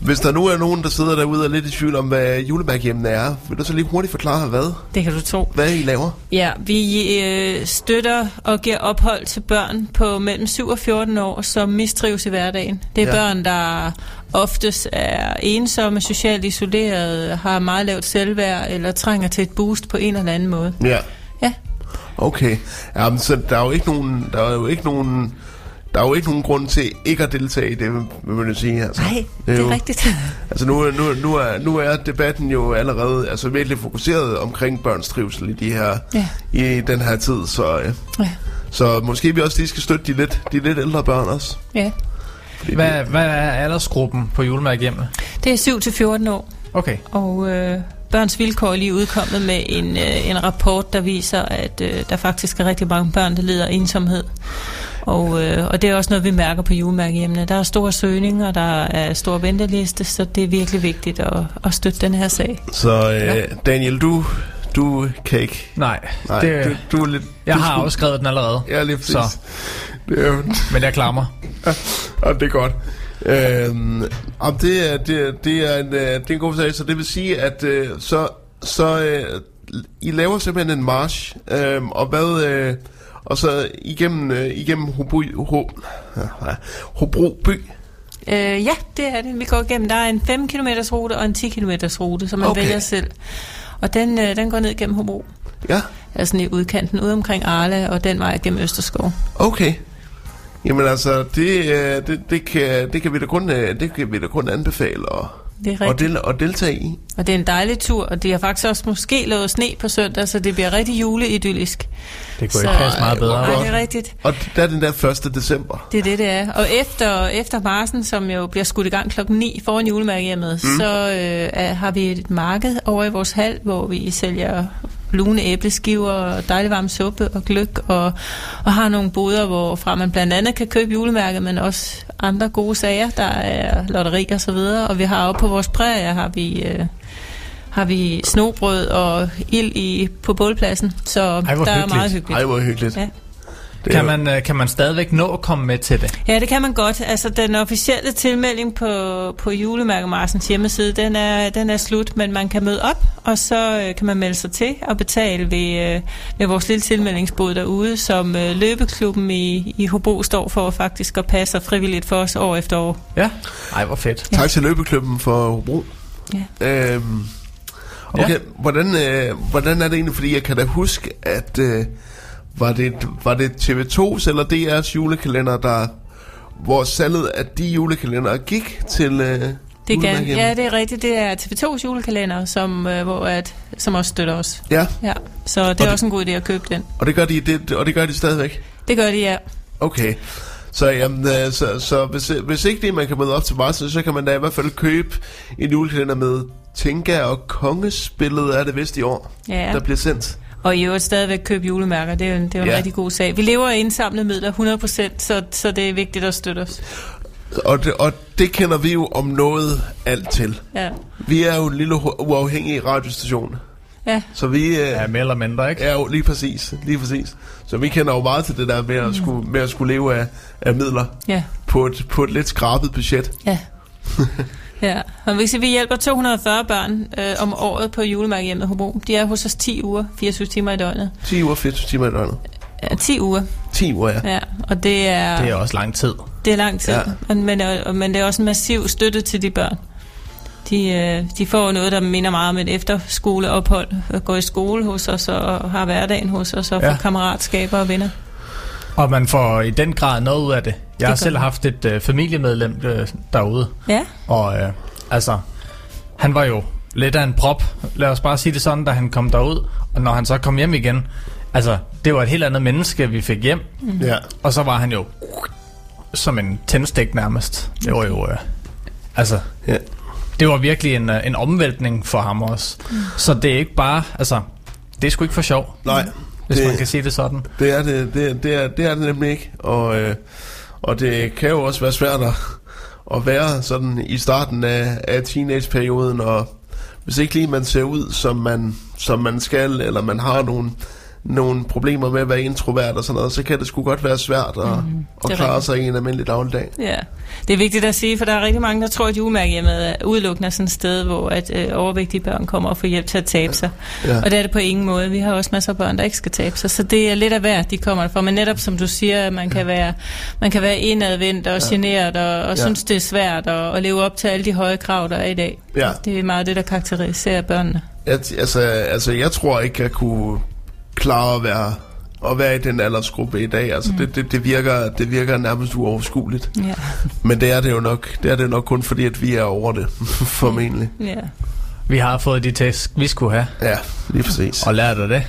Hvis der nu er nogen, der sidder derude og er lidt i tvivl om, hvad julemærkehjemmene er, vil du så lige hurtigt forklare, hvad, det kan du tro. hvad I laver? Ja, vi øh, støtter og giver ophold til børn på mellem 7 og 14 år, som mistrives i hverdagen. Det er Ja. børn, der oftest er ensomme, socialt isolerede, har meget lavt selvværd eller trænger til et boost på en eller anden måde. Ja. Ja, Okay. Jamen, så der er jo ikke nogen, der er jo ikke nogen, der er jo ikke nogen grund til ikke at deltage i det, vil man jo sige. Altså. nej, det jo- er rigtigt. Altså nu, nu, nu, er, nu er debatten jo allerede altså virkelig fokuseret omkring børns trivsel i, de her, Ja. i den her tid, så, øh, Ja, så måske vi også lige skal støtte de lidt, de lidt ældre børn også. ja. Fordi Hvad, hvad er aldersgruppen på julemærkehjemmet? Det er 7 til 14 år, Okay. og øh, Børns Vilkår er lige udkommet med en, øh, en rapport, der viser, at øh, der faktisk er rigtig mange børn, der lider af ensomhed. Og, øh, og det er også noget, vi mærker på julemærkehjemmene. Der er store søgninger, der er stor venteliste, så det er virkelig vigtigt at, at støtte den her sag. Så øh, Daniel, du, du kan ikke... Nej, Nej, det, du, du er lidt... jeg du har skulle- afskrevet den allerede, Ja, lige præcis. Så. Det er, men jeg klammer. ja, det er godt. Øhm, om det, er, det, er, det, er en, øh, det er en god sag, så det vil sige, at øh, så, så øh, I laver simpelthen en march, øh, og hvad... Øh, og så igennem, øh, igennem Hobro, Ho, ja, Hobro by. Øh, ja, det er det. Vi går igennem. Der er en 5 km rute og en 10 km rute, som man Okay. vælger selv. Og den, øh, den går ned gennem Hobro. Ja, Altså i udkanten, ude omkring Arle, og den vej gennem Østerskov. okay. Jamen altså, det, øh, det, det, kan, det, kan vi da kun, øh, det kan vi da kun anbefale og, Det er og, rigtigt. del, og deltage i. Og det er en dejlig tur, og de har faktisk også måske lavet sne på søndag, så det bliver rigtig juleidyllisk. Det kunne Så- ikke passe meget bedre. Ej, Nej, godt. det er rigtigt. Og der er den der 1. december. Det er det, det er. Og efter, efter marsen, som jo bliver skudt i gang klokken 9 foran julemærkehjemmet, mm. så øh, har vi et marked over i vores hal, hvor vi sælger lune æbleskiver og dejlig varm suppe og gløk, og, og har nogle boder, hvorfra man blandt andet kan købe julemærket, men også andre gode sager. Der er lotteri og så videre, og vi har oppe på vores prærie, har vi... Øh, har vi snobrød og ild i, på bålpladsen. Så Ej, der er hyggeligt. meget hyggeligt. Ej, hvor hyggeligt. Ja. Det Kan jo- man, øh, kan man stadigvæk nå at komme med til det? Ja, det kan man godt. Altså, den officielle tilmelding på, på julemærkemarsens hjemmeside, den er, den er slut, men man kan møde op, og så øh, kan man melde sig til og betale ved, øh, ved vores lille tilmeldingsbod derude, som øh, løbeklubben i, i Hobro står for faktisk og passer frivilligt for os år efter år. Ja. Ej, hvor fedt. Tak til Løbeklubben for Hobro. Ja. Øhm, okay, Ja. ja. hvordan, øh, hvordan er det egentlig? Fordi jeg kan da huske, at øh, var, det, var det TV2's eller DR's julekalender, der hvor salget af de julekalendere gik til øh, Det kan, ja, det er rigtigt. Det er TV2's julekalender, som, øh, hvor at, som også støtter os. ja, Ja. Så det er Og det- også en god idé at købe den. og det gør de, det, og det gør de stadigvæk? Det gør de, ja. Okay. Så, jamen, øh, så, så hvis, hvis ikke det, man kan møde op til Marsen, så kan man da i hvert fald købe en julekalender med Tinka og Kongespillet er det vist i år, ja. der bliver sendt. Og i øvrigt stadigvæk købe julemærker, det er jo en, det er jo en Ja. rigtig god sag. Vi lever af indsamlede midler 100%, så, så det er vigtigt at støtte os. Og det, og det kender vi jo om noget alt til. Ja, Vi er jo en lille uafhængig radiostation. ja, Så vi øh, Ja, mere eller mindre, ikke? jo lige præcis, lige præcis. Så vi kender jo meget til det der med at skulle, med at skulle leve af, af midler ja, på et, på et lidt skrabet budget. ja. Ja, og hvis vi hjælper 240 børn øh, om året på julemærkehjemmet Hobro. De er hos os 10 uger, 24 timer i døgnet. 10 uger, 24 timer i døgnet. Ja, 10 uger, 10 uger, ja. ja. Og det er, Det er også lang tid. det er lang tid. Ja. Men, men, men det er også en massiv støtte til de børn. De, øh, de får noget, der minder meget om et efterskoleophold. Går i skole hos os og har hverdagen hos os og får Ja. kammeratskaber og venner. Og man får i den grad noget ud af det. Jeg har gør selv man. haft et øh, familiemedlem øh, derude, Ja, og øh, altså, han var jo lidt af en prop, lad os bare sige det sådan, da han kom derud, og når han så kom hjem igen, altså, det var et helt andet menneske, vi fik hjem, ja. og så var han jo som en tændstik nærmest. Det var jo, øh, altså, ja. det var virkelig en, øh, en omvæltning for ham også. Så det er ikke bare, altså, det er sgu ikke for sjov, Nej, hvis Det- man kan sige det sådan. det er det, det, det, er, det er det nemlig ikke. Og, øh, og det kan jo også være svært at, at være sådan i starten af, af teenageperioden, og hvis ikke lige man ser ud, som man, som man skal, eller man har nogle, nogle problemer med at være introvert og sådan noget, så kan det sgu godt være svært at, mm, at klare rigtigt. sig i en almindelig dagligdag. Ja, det er vigtigt at sige, for der er rigtig mange, der tror, at julemærkehjemmet er udelukkende sådan et sted, hvor at, øh, overvægtige børn kommer og får hjælp til at tabe sig. Ja. Og det er det på ingen måde. Vi har også masser af børn, der ikke skal tabe sig, så det er lidt af hver, de kommer fra. Men netop som du siger, man kan være, man kan være indadvendt og generet og, og Ja. synes, det er svært at, at leve op til alle de høje krav, der er i dag. Ja. Det er meget det, der karakteriserer børnene. Jeg, altså, altså, jeg tror ikke, jeg kunne klare at være, at være i den aldersgruppe i dag. Altså, mm. det, det, det, virker, det virker nærmest uoverskueligt. Ja. Men det er det jo nok, det er det nok kun fordi, at vi er over det, formentlig. ja. Vi har fået de tæsk, vi skulle have. Ja, lige præcis. Og lært af det.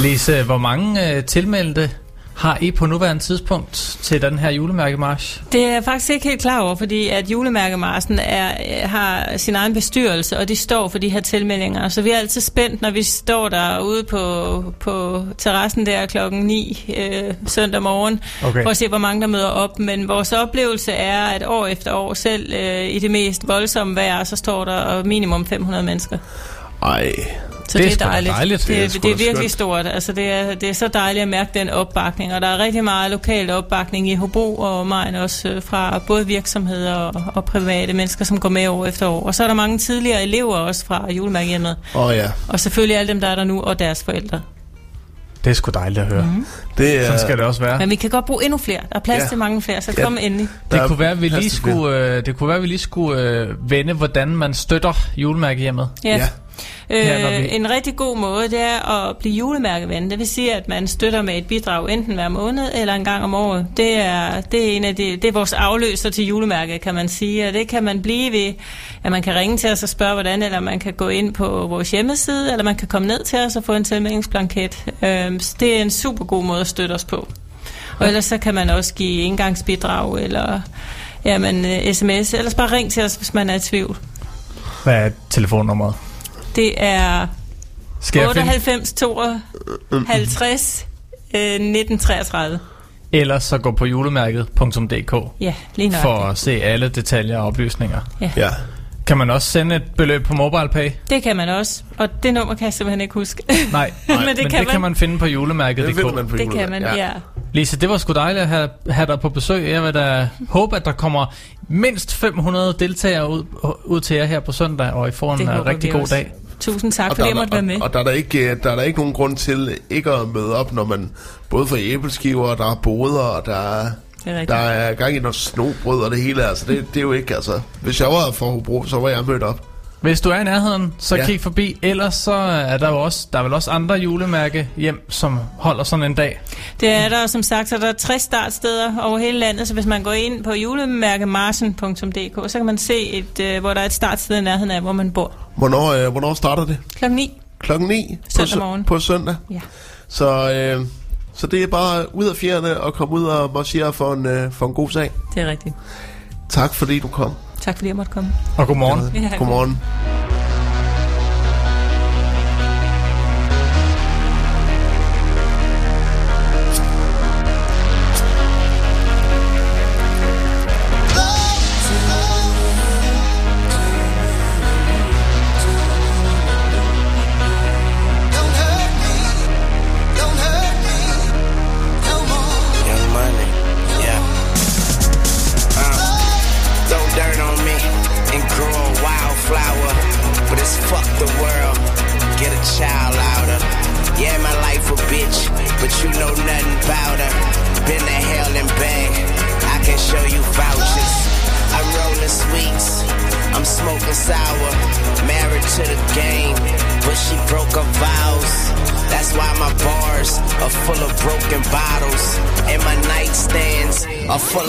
Lise, hvor mange øh, tilmeldte har I på nuværende tidspunkt til den her julemærkemarsch? Det er jeg faktisk ikke helt klar over, fordi at julemærkemarsen er, øh, har sin egen bestyrelse, og de står for de her tilmeldinger. Så vi er altid spændt, når vi står derude på, på terrassen der klokken 9 øh, søndag morgen, Okay. for at se, hvor mange der møder op. Men vores oplevelse er, at år efter år, selv øh, i det mest voldsomme vejr, så står der minimum 500 mennesker. Ej, Så Det det, er dejligt. dejligt. Det, Det er det er virkelig skønt. stort. Altså, det, er, det er så dejligt at mærke den opbakning. Og der er rigtig meget lokal opbakning i Hobro og omegn også øh, fra både virksomheder og, og private mennesker, som går med år efter år. Og så er der mange tidligere elever også fra julemærkehjemmet. åh oh, ja. Og selvfølgelig alle dem, der er der nu, og deres forældre. Det er sgu dejligt at høre. Mm. Det er, Sådan skal det også være. Men vi kan godt bruge endnu flere. Der er plads Ja. ja. til mange flere, så Ja. kom endelig. Det kunne være, at vi lige skulle, øh, det kunne være, at vi lige skulle øh, vende, hvordan man støtter julemærkehjemmet. Ja. Ja. Øh, En rigtig god måde, det er at blive julemærkeven. Det vil sige, at man støtter med et bidrag enten hver måned eller en gang om året. Det er, det er, en af de, det er vores afløser til julemærket, kan man sige. Og det kan man blive ved, at man kan ringe til os og spørge, hvordan, eller man kan gå ind på vores hjemmeside, eller man kan komme ned til os og få en tilmeldingsblanket. Øh, så det er en super god måde at støtte os på. Og ellers så kan man også give engangsbidrag, eller jamen, øh, sms, ellers bare ring til os, hvis man er i tvivl. Hvad er telefonnummeret? Det er Skal jeg finde? 98 52 øh, 1933. Ellers så gå på julemærket.dk Ja, lige nok. for at se alle detaljer og oplysninger. Ja. Kan man også sende et beløb på MobilePay? Det kan man også, og det nummer kan jeg simpelthen ikke huske. Nej, Men men det det, kan det kan man. man finde på Det julemærket.dk. finder man på det kan man, ja. ja. Lise, det var sgu dejligt at have, have dig på besøg. Jeg vil da håbe, at der kommer mindst 500 deltagere ud, ud til jer her på søndag, og I får en Det håber rigtig god også. dag. Tusind tak, Og fordi jeg der, måtte være med. og, og der, er der, ikke, øh, der er der ikke nogen grund til ikke at møde op, når man både får æbleskiver, der er boder, og der er, er der er gang i noget snobrød og det hele. Altså, det, det er jo ikke, altså... Hvis jeg var for Hobro, så var jeg mødt op. Hvis du er i nærheden, så Ja. kig forbi. Ellers så er der jo også, der er vel også andre julemærke hjem, som holder sådan en dag. Det er der, som sagt, så er der 60 startsteder over hele landet, så hvis man går ind på julemærkemarsen.dk, så kan man se, et, øh, hvor der er et startsted i nærheden af, hvor man bor. Hvornår, øh, hvornår starter det? Klokken 9. Klokken 9 Søndag på, morgen. på søndag. Ja. Så, øh, så det er bare ud af fjerne og komme ud og marchere for en, øh, for en god sag. Det er rigtigt. Tak fordi du kom. Tak fordi jeg måtte komme. Og godmorgen. Ja, Godmorgen. Don't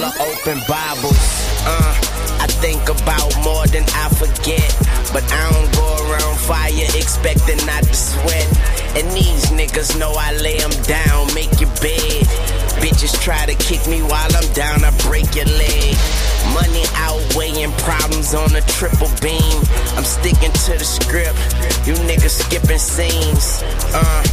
of open Bibles. Uh, I think about more than I forget. But I don't go around fire expecting not to sweat. And these niggas know I lay 'em down, make your bed. Bitches try to kick me while I'm down, I break your leg. Money outweighing problems on a triple beam. I'm sticking to the script. You niggas skipping scenes. Uh,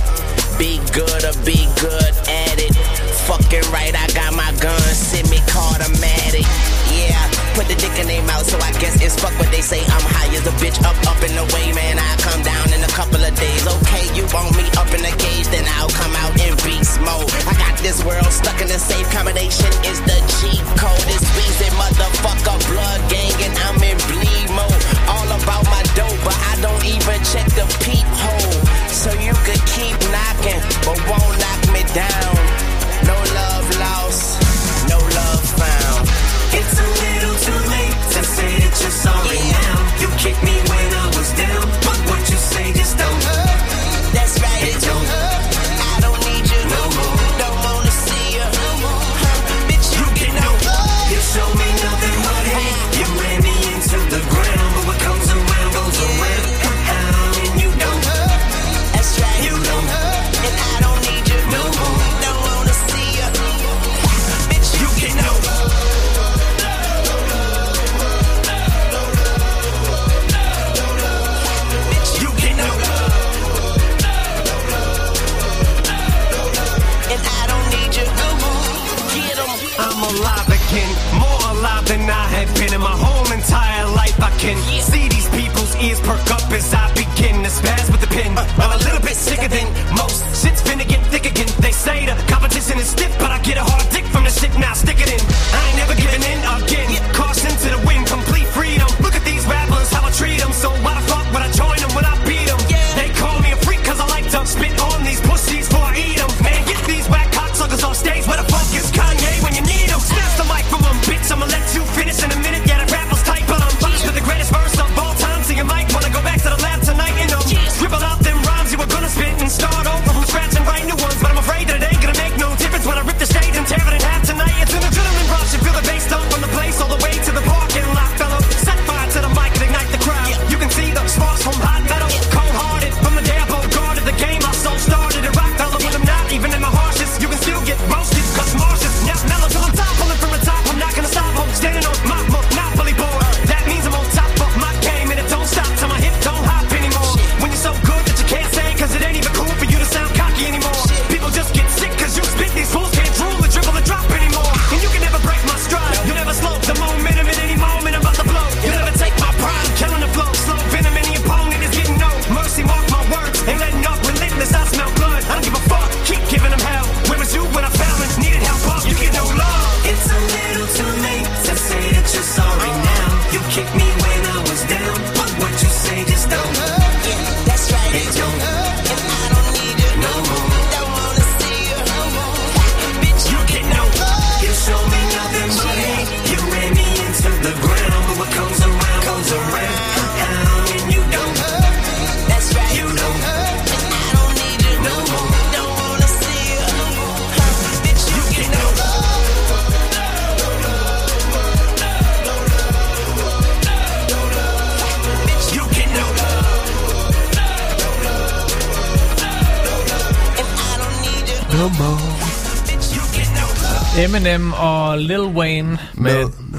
og Lil Wayne med... No,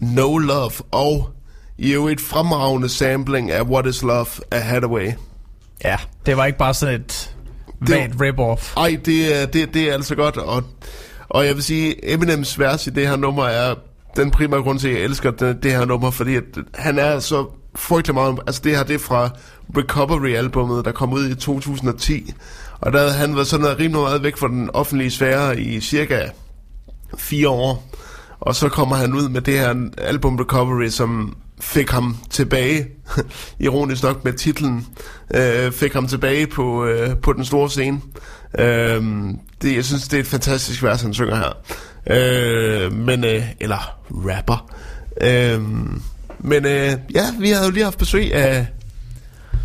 no, no Love. Og i øvrigt fremragende sampling af What is Love af Hathaway. Ja, det var ikke bare sådan et vagt rip-off. Ej, det er, det, det er altså godt. Og, og jeg vil sige, Eminems vers i det her nummer er den primære grund til, at jeg elsker det, det her nummer, fordi at han er så frygtelig meget... Altså det her, det er fra Recovery-albummet, der kom ud i 2010. Og der havde han været sådan noget rimelig meget væk fra den offentlige sfære i cirka fire år. Og så kommer han ud med det her album Recovery, som fik ham tilbage, ironisk nok med titlen, øh, fik ham tilbage på, øh, på den store scene. Øh, det, jeg synes, det er et fantastisk vers, han synger her. Øh, men, øh, eller rapper. Øh, men øh, ja, vi har jo lige haft besøg af,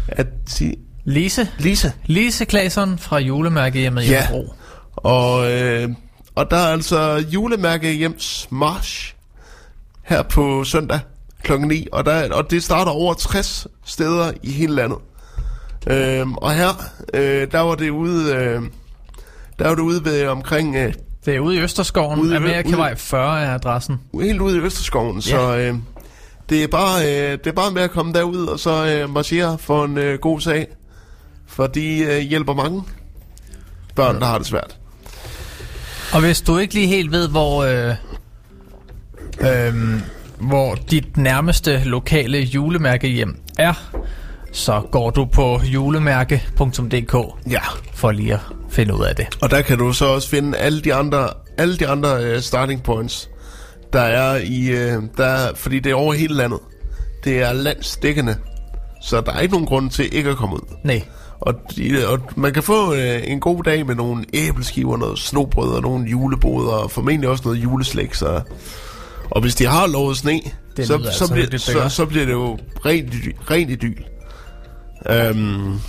at sige, Lise. Lise. Lise Claesson fra julemærke hjemme i Ja. Hobro. Og, øh, og der er altså julemærke hjems march her på søndag kl. 9, og, der, og det starter over 60 steder i hele landet. Øhm, og her, øh, der var det ude, øh, der var det ude ved omkring, øh, Det er ude i Østerskoven. Ude Amerikavej 40 er adressen. helt ude i Østerskoven, Ja. så øh, det, er bare, øh, det er bare med at komme derud og så øh, marchere for en øh, god sag, for de øh, hjælper mange børn, der har det svært. Og hvis du ikke lige helt ved, hvor, øh, øh, hvor dit nærmeste lokale julemærke hjem er, så går du på julemærke.dk Ja, for lige at finde ud af det. Og der kan du så også finde alle de andre, alle de andre uh, starting points, der er i, uh, der er, fordi det er over hele landet. Det er landsdækkende, så der er ikke nogen grund til ikke at komme ud. Nej. Og, og man kan få uh, en god dag med nogle æbleskiver, noget snobrød og nogle juleboder, og formentlig også noget juleslæg. Så, og hvis de har lovet sne, Det så, lyder så, altså bliver, det så, så bliver det jo rent, rent idyl. Um,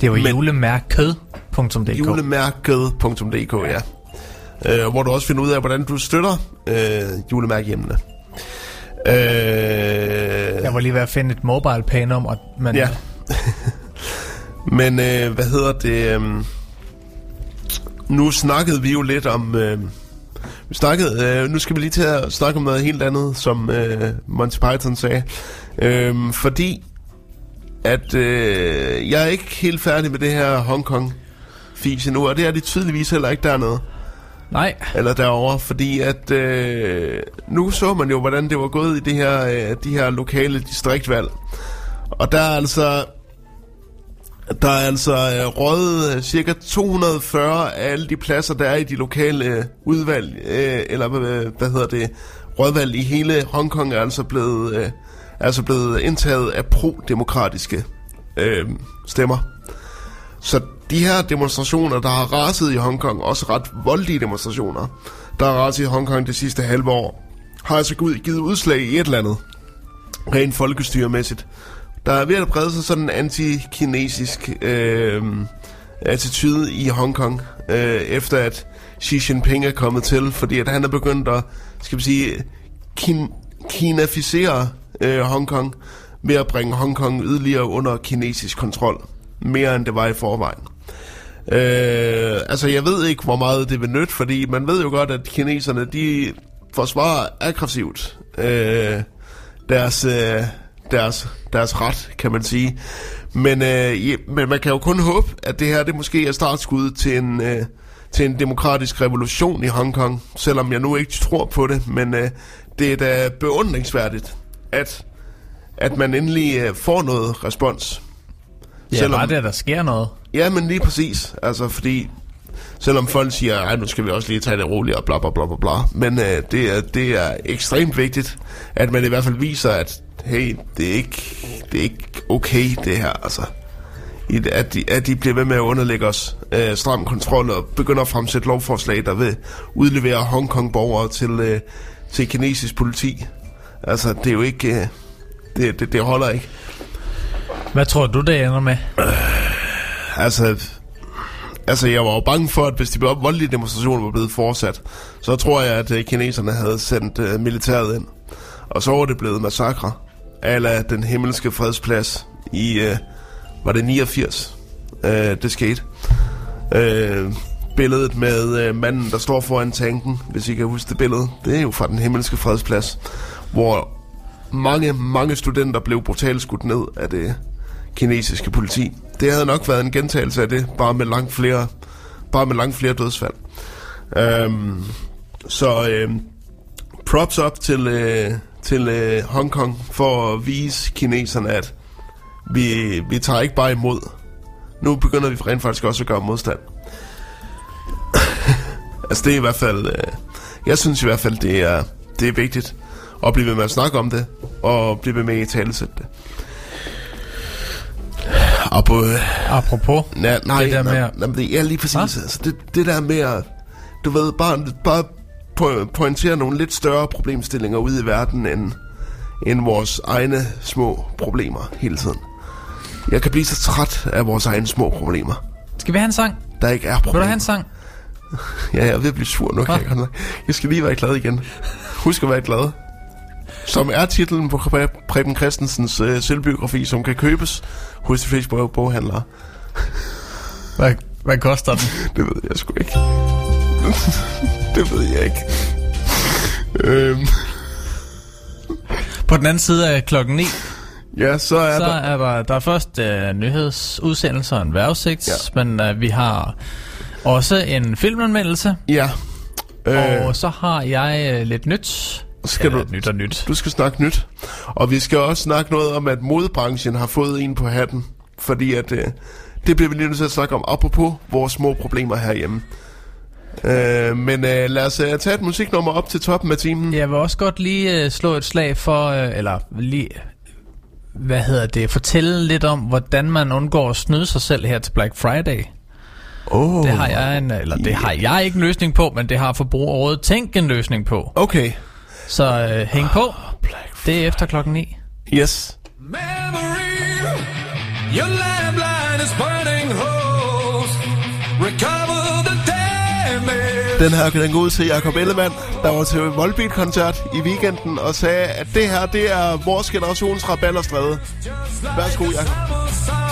Det var Men- julemærket.dk. julemærket.dk, ja. Øh, hvor du også finder ud af, hvordan du støtter øh, julemærkehjemmene. Øh, Jeg var lige ved at finde et mobile pay nummer, men ja. Men øh, hvad hedder det? Øh, nu snakkede vi jo lidt om... Øh, vi snakkede, øh, nu skal vi lige til at snakke om noget helt andet, som øh, Monty Python sagde. Øh, fordi at øh, jeg er ikke helt færdig med det her Hongkong fis endnu, og det er de tydeligvis heller ikke dernede, nej, eller derovre, fordi at øh, nu så man jo, hvordan det var gået i det her, øh, de her lokale distriktvalg. Og der er altså der er altså øh, røget øh, cirka 240 af alle de pladser, der er i de lokale øh, udvalg, øh, eller øh, hvad hedder det, rådvalg i hele Hongkong er altså blevet, øh, er altså blevet indtaget af pro-demokratiske øh, stemmer. Så de her demonstrationer, der har raset i Hongkong, også ret voldelige demonstrationer, der har raset i Hongkong det sidste halve år, har altså givet udslag i et eller andet, rent folkestyremæssigt. Der er ved at brede sig sådan en anti-kinesisk øh, attitude i Hongkong, øh, efter at Xi Jinping er kommet til, fordi at han er begyndt at, skal vi sige, kin- kinaficere øh, Hongkong ved at bringe Hongkong yderligere under kinesisk kontrol, mere end det var i forvejen. Øh, altså, jeg ved ikke, hvor meget det vil nytte, fordi man ved jo godt, at kineserne, de forsvarer aggressivt øh, deres, øh, deres, deres ret, kan man sige. Men, øh, ja, men man kan jo kun håbe, at det her det måske er startskud til en, øh, til en demokratisk revolution i Hongkong, selvom jeg nu ikke tror på det, men øh, det er da beundringsværdigt, at, at man endelig øh, får noget respons. ja, Selvom- bare det, at der sker noget. Ja, men lige præcis. Altså, fordi selvom folk siger, at nu skal vi også lige tage det roligt og bla bla bla bla bla. Men øh, det, er, det er ekstremt vigtigt, at man i hvert fald viser, at hey, det er ikke, det er ikke okay det her. Altså, I- at de, at de bliver ved med at underlægge os øh, stram kontrol og begynder at fremsætte lovforslag, der vil udlevere Hongkong-borgere til, øh, til kinesisk politi. Altså, det er jo ikke... Øh, det, det, det holder ikke. Hvad tror du, det ender med? Altså, altså, jeg var jo bange for, at hvis de voldelige demonstrationer var blevet fortsat, så tror jeg, at øh, kineserne havde sendt uh, militæret ind. Og så var det blevet massakre, ala den himmelske fredsplads i, øh, var det 89, øh, det skete. Øh, billedet med øh, manden, der står foran tanken, hvis I kan huske det billede. Det er jo fra den himmelske fredsplads, hvor mange, mange studenter blev brutalt skudt ned af det kinesiske politi. Det havde nok været en gentagelse af det, bare med langt flere, bare med langt flere dødsfald. Øhm, så øh, props op til, øh, til øh, Hongkong for at vise kineserne, at vi, vi tager ikke bare imod. Nu begynder vi rent faktisk også at gøre modstand. altså det er i hvert fald... Øh, jeg synes i hvert fald, det er, det er vigtigt at blive ved med at snakke om det, og blive ved med at talesætte det. Og på, øh, Apropos, nej, nej, det der med at- nej, men det er lige præcis. Altså, det, det der med at, du ved, bare, bare po- pointere nogle lidt større problemstillinger ud i verden, end, end vores egne små problemer hele tiden. Jeg kan blive så træt af vores egne små problemer. skal vi have en sang? Der ikke er Vil du problemer. have en sang? Ja, jeg er ved at blive sur nu. Kan jeg, godt jeg skal lige være glad igen. Husk at være glad. Som er titlen på Pre- Preben Christensens øh, selvbiografi, som kan købes hos de fleste bog- boghandlere. Hvad, hvad koster den? Det ved jeg sgu ikke. det ved jeg ikke. øhm, På den anden side af klokken 9, ja, så er så der... er der, der er først uh, nyhedsudsendelser og en vejrudsigt, Ja. men uh, vi har også en filmanmeldelse, Ja. Øh, og så har jeg uh, lidt nyt. skal Eller du, nyt og nyt. du skal snakke nyt. Og vi skal også snakke noget om, at modebranchen har fået en på hatten. Fordi at... Øh, det bliver vi lige nødt til at snakke om, apropos vores små problemer herhjemme. Øh, men øh, lad os øh, tage et musiknummer op til toppen af timen. Jeg vil også godt lige uh, slå et slag for, uh, eller lige, hvad hedder det, fortælle lidt om, hvordan man undgår at snyde sig selv her til Black Friday. Oh. Det har jeg en, eller det har jeg ikke en løsning på, men det har Forbrugerrådet tænkt en løsning på. Okay. Så uh, hæng på. Det er efter klokken 9. Yes. Memory, your lifeline is burning holes. Den her kan den gå ud til Jacob Ellemann, der var til Volbeat-koncert i weekenden og sagde, at det her, det er vores generations rabalderstræde. Værsgo, Jacob. Summer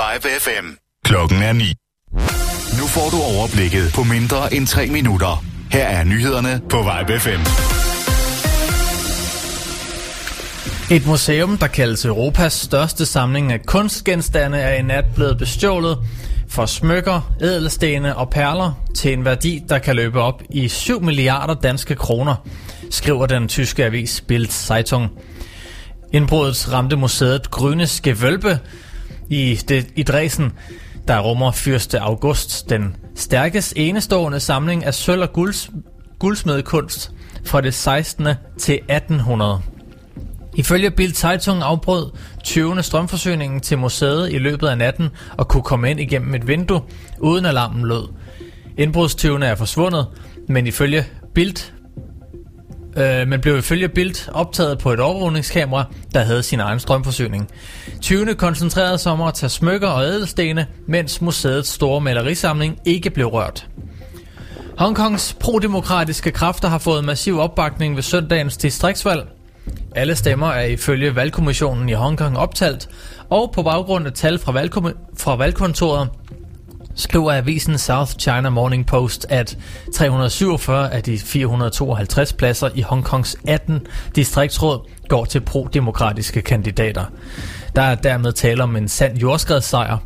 Vibe FM. Klokken er 9. Nu får du overblikket på mindre end 3 minutter. Her er nyhederne på Vibe FM. Et museum, der kaldes Europas største samling af kunstgenstande, er i nat blevet bestjålet for smykker, ædelstene og perler til en værdi, der kan løbe op i 7 milliarder danske kroner, skriver den tyske avis Bild Zeitung. Indbruddet ramte museet Grünes Gewölbe i, det, i Dresden, der rummer fyrste august den stærkest enestående samling af sølv- og gulds, guldsmedekunst fra det 16. til 1800. Ifølge Bild Zeitung afbrød 20. strømforsyningen til museet i løbet af natten og kunne komme ind igennem et vindue, uden alarmen lød. Indbrudstyvene er forsvundet, men ifølge Bild øh, men blev ifølge Bild optaget på et overvågningskamera, der havde sin egen strømforsyning. 20. koncentrerede sig om at tage smykker og ædelstene, mens museets store malerisamling ikke blev rørt. Hongkongs prodemokratiske kræfter har fået massiv opbakning ved søndagens distriktsvalg. Alle stemmer er ifølge valgkommissionen i Hongkong optalt, og på baggrund af tal fra, valgkom- fra valgkontoret skriver avisen South China Morning Post, at 347 af de 452 pladser i Hongkongs 18 distriktsråd går til pro-demokratiske kandidater. Der er dermed tale om en sand jordskredssejr.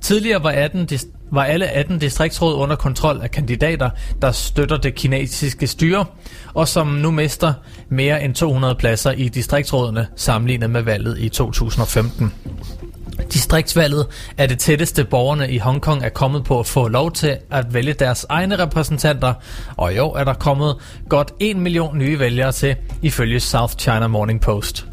Tidligere var, 18 var alle 18 distriktsråd under kontrol af kandidater, der støtter det kinesiske styre, og som nu mister mere end 200 pladser i distriktsrådene sammenlignet med valget i 2015. Distriktsvalget er det tætteste borgerne i Hongkong er kommet på at få lov til at vælge deres egne repræsentanter, og i år er der kommet godt 1 million nye vælgere til, ifølge South China Morning Post.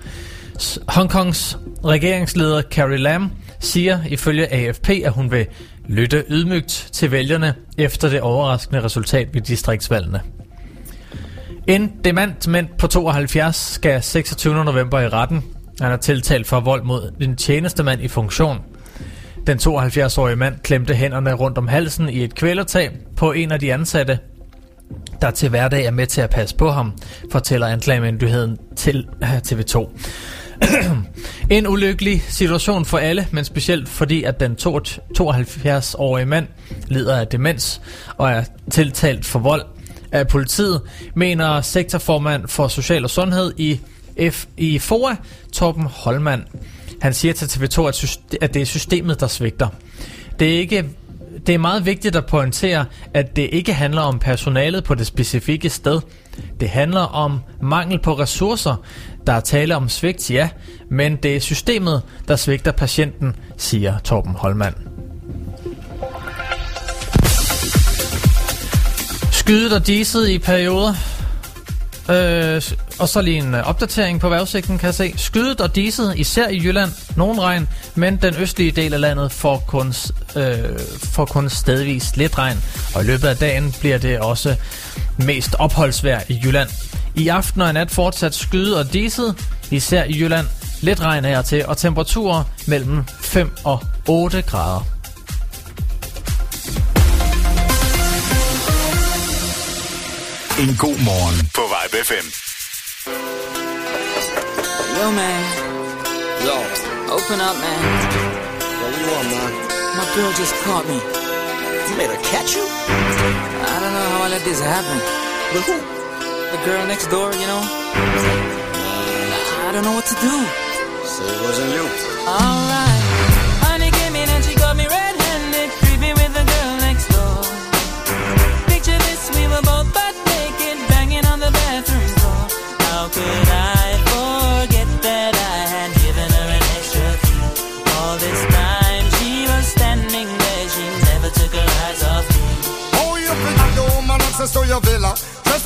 Hongkongs regeringsleder Carrie Lam siger ifølge AFP, at hun vil lytte ydmygt til vælgerne efter det overraskende resultat ved distriktsvalgene. En dement mænd på 72 skal 26. november i retten. Han er tiltalt for vold mod en tjenestemand i funktion. Den 72-årige mand klemte hænderne rundt om halsen i et kvælertag på en af de ansatte, der til hverdag er med til at passe på ham, fortæller anklagemyndigheden til øh, TV2. en ulykkelig situation for alle, men specielt fordi, at den 72-årige mand lider af demens og er tiltalt for vold af politiet, mener sektorformand for Social og Sundhed i, F, i FOA, Torben Holmand. Han siger til TV2, at, syste- at det er systemet, der svigter. Det er ikke det er meget vigtigt at pointere, at det ikke handler om personalet på det specifikke sted. Det handler om mangel på ressourcer. Der er tale om svigt, ja, men det er systemet, der svigter patienten, siger Torben Holmand. Skydet og diset i perioder. Øh, og så lige en øh, opdatering på vejrudsigten, kan jeg se. Skydet og diset, især i Jylland. Nogen regn, men den østlige del af landet får kun, øh, får kun stedvis lidt regn. Og i løbet af dagen bliver det også mest opholdsvejr i Jylland. I aften og i nat fortsat skyde og diset, især i Jylland. Lidt regn her til, og temperaturer mellem 5 og 8 grader. En god morgen på Vibe FM. Yo, man. Yo, Open up, man. what you want, man? My girl just caught me. You made her catch you? I don't know how I let this happen. With who? The girl next door, you know? I don't know what to do. Say it wasn't you. Alright.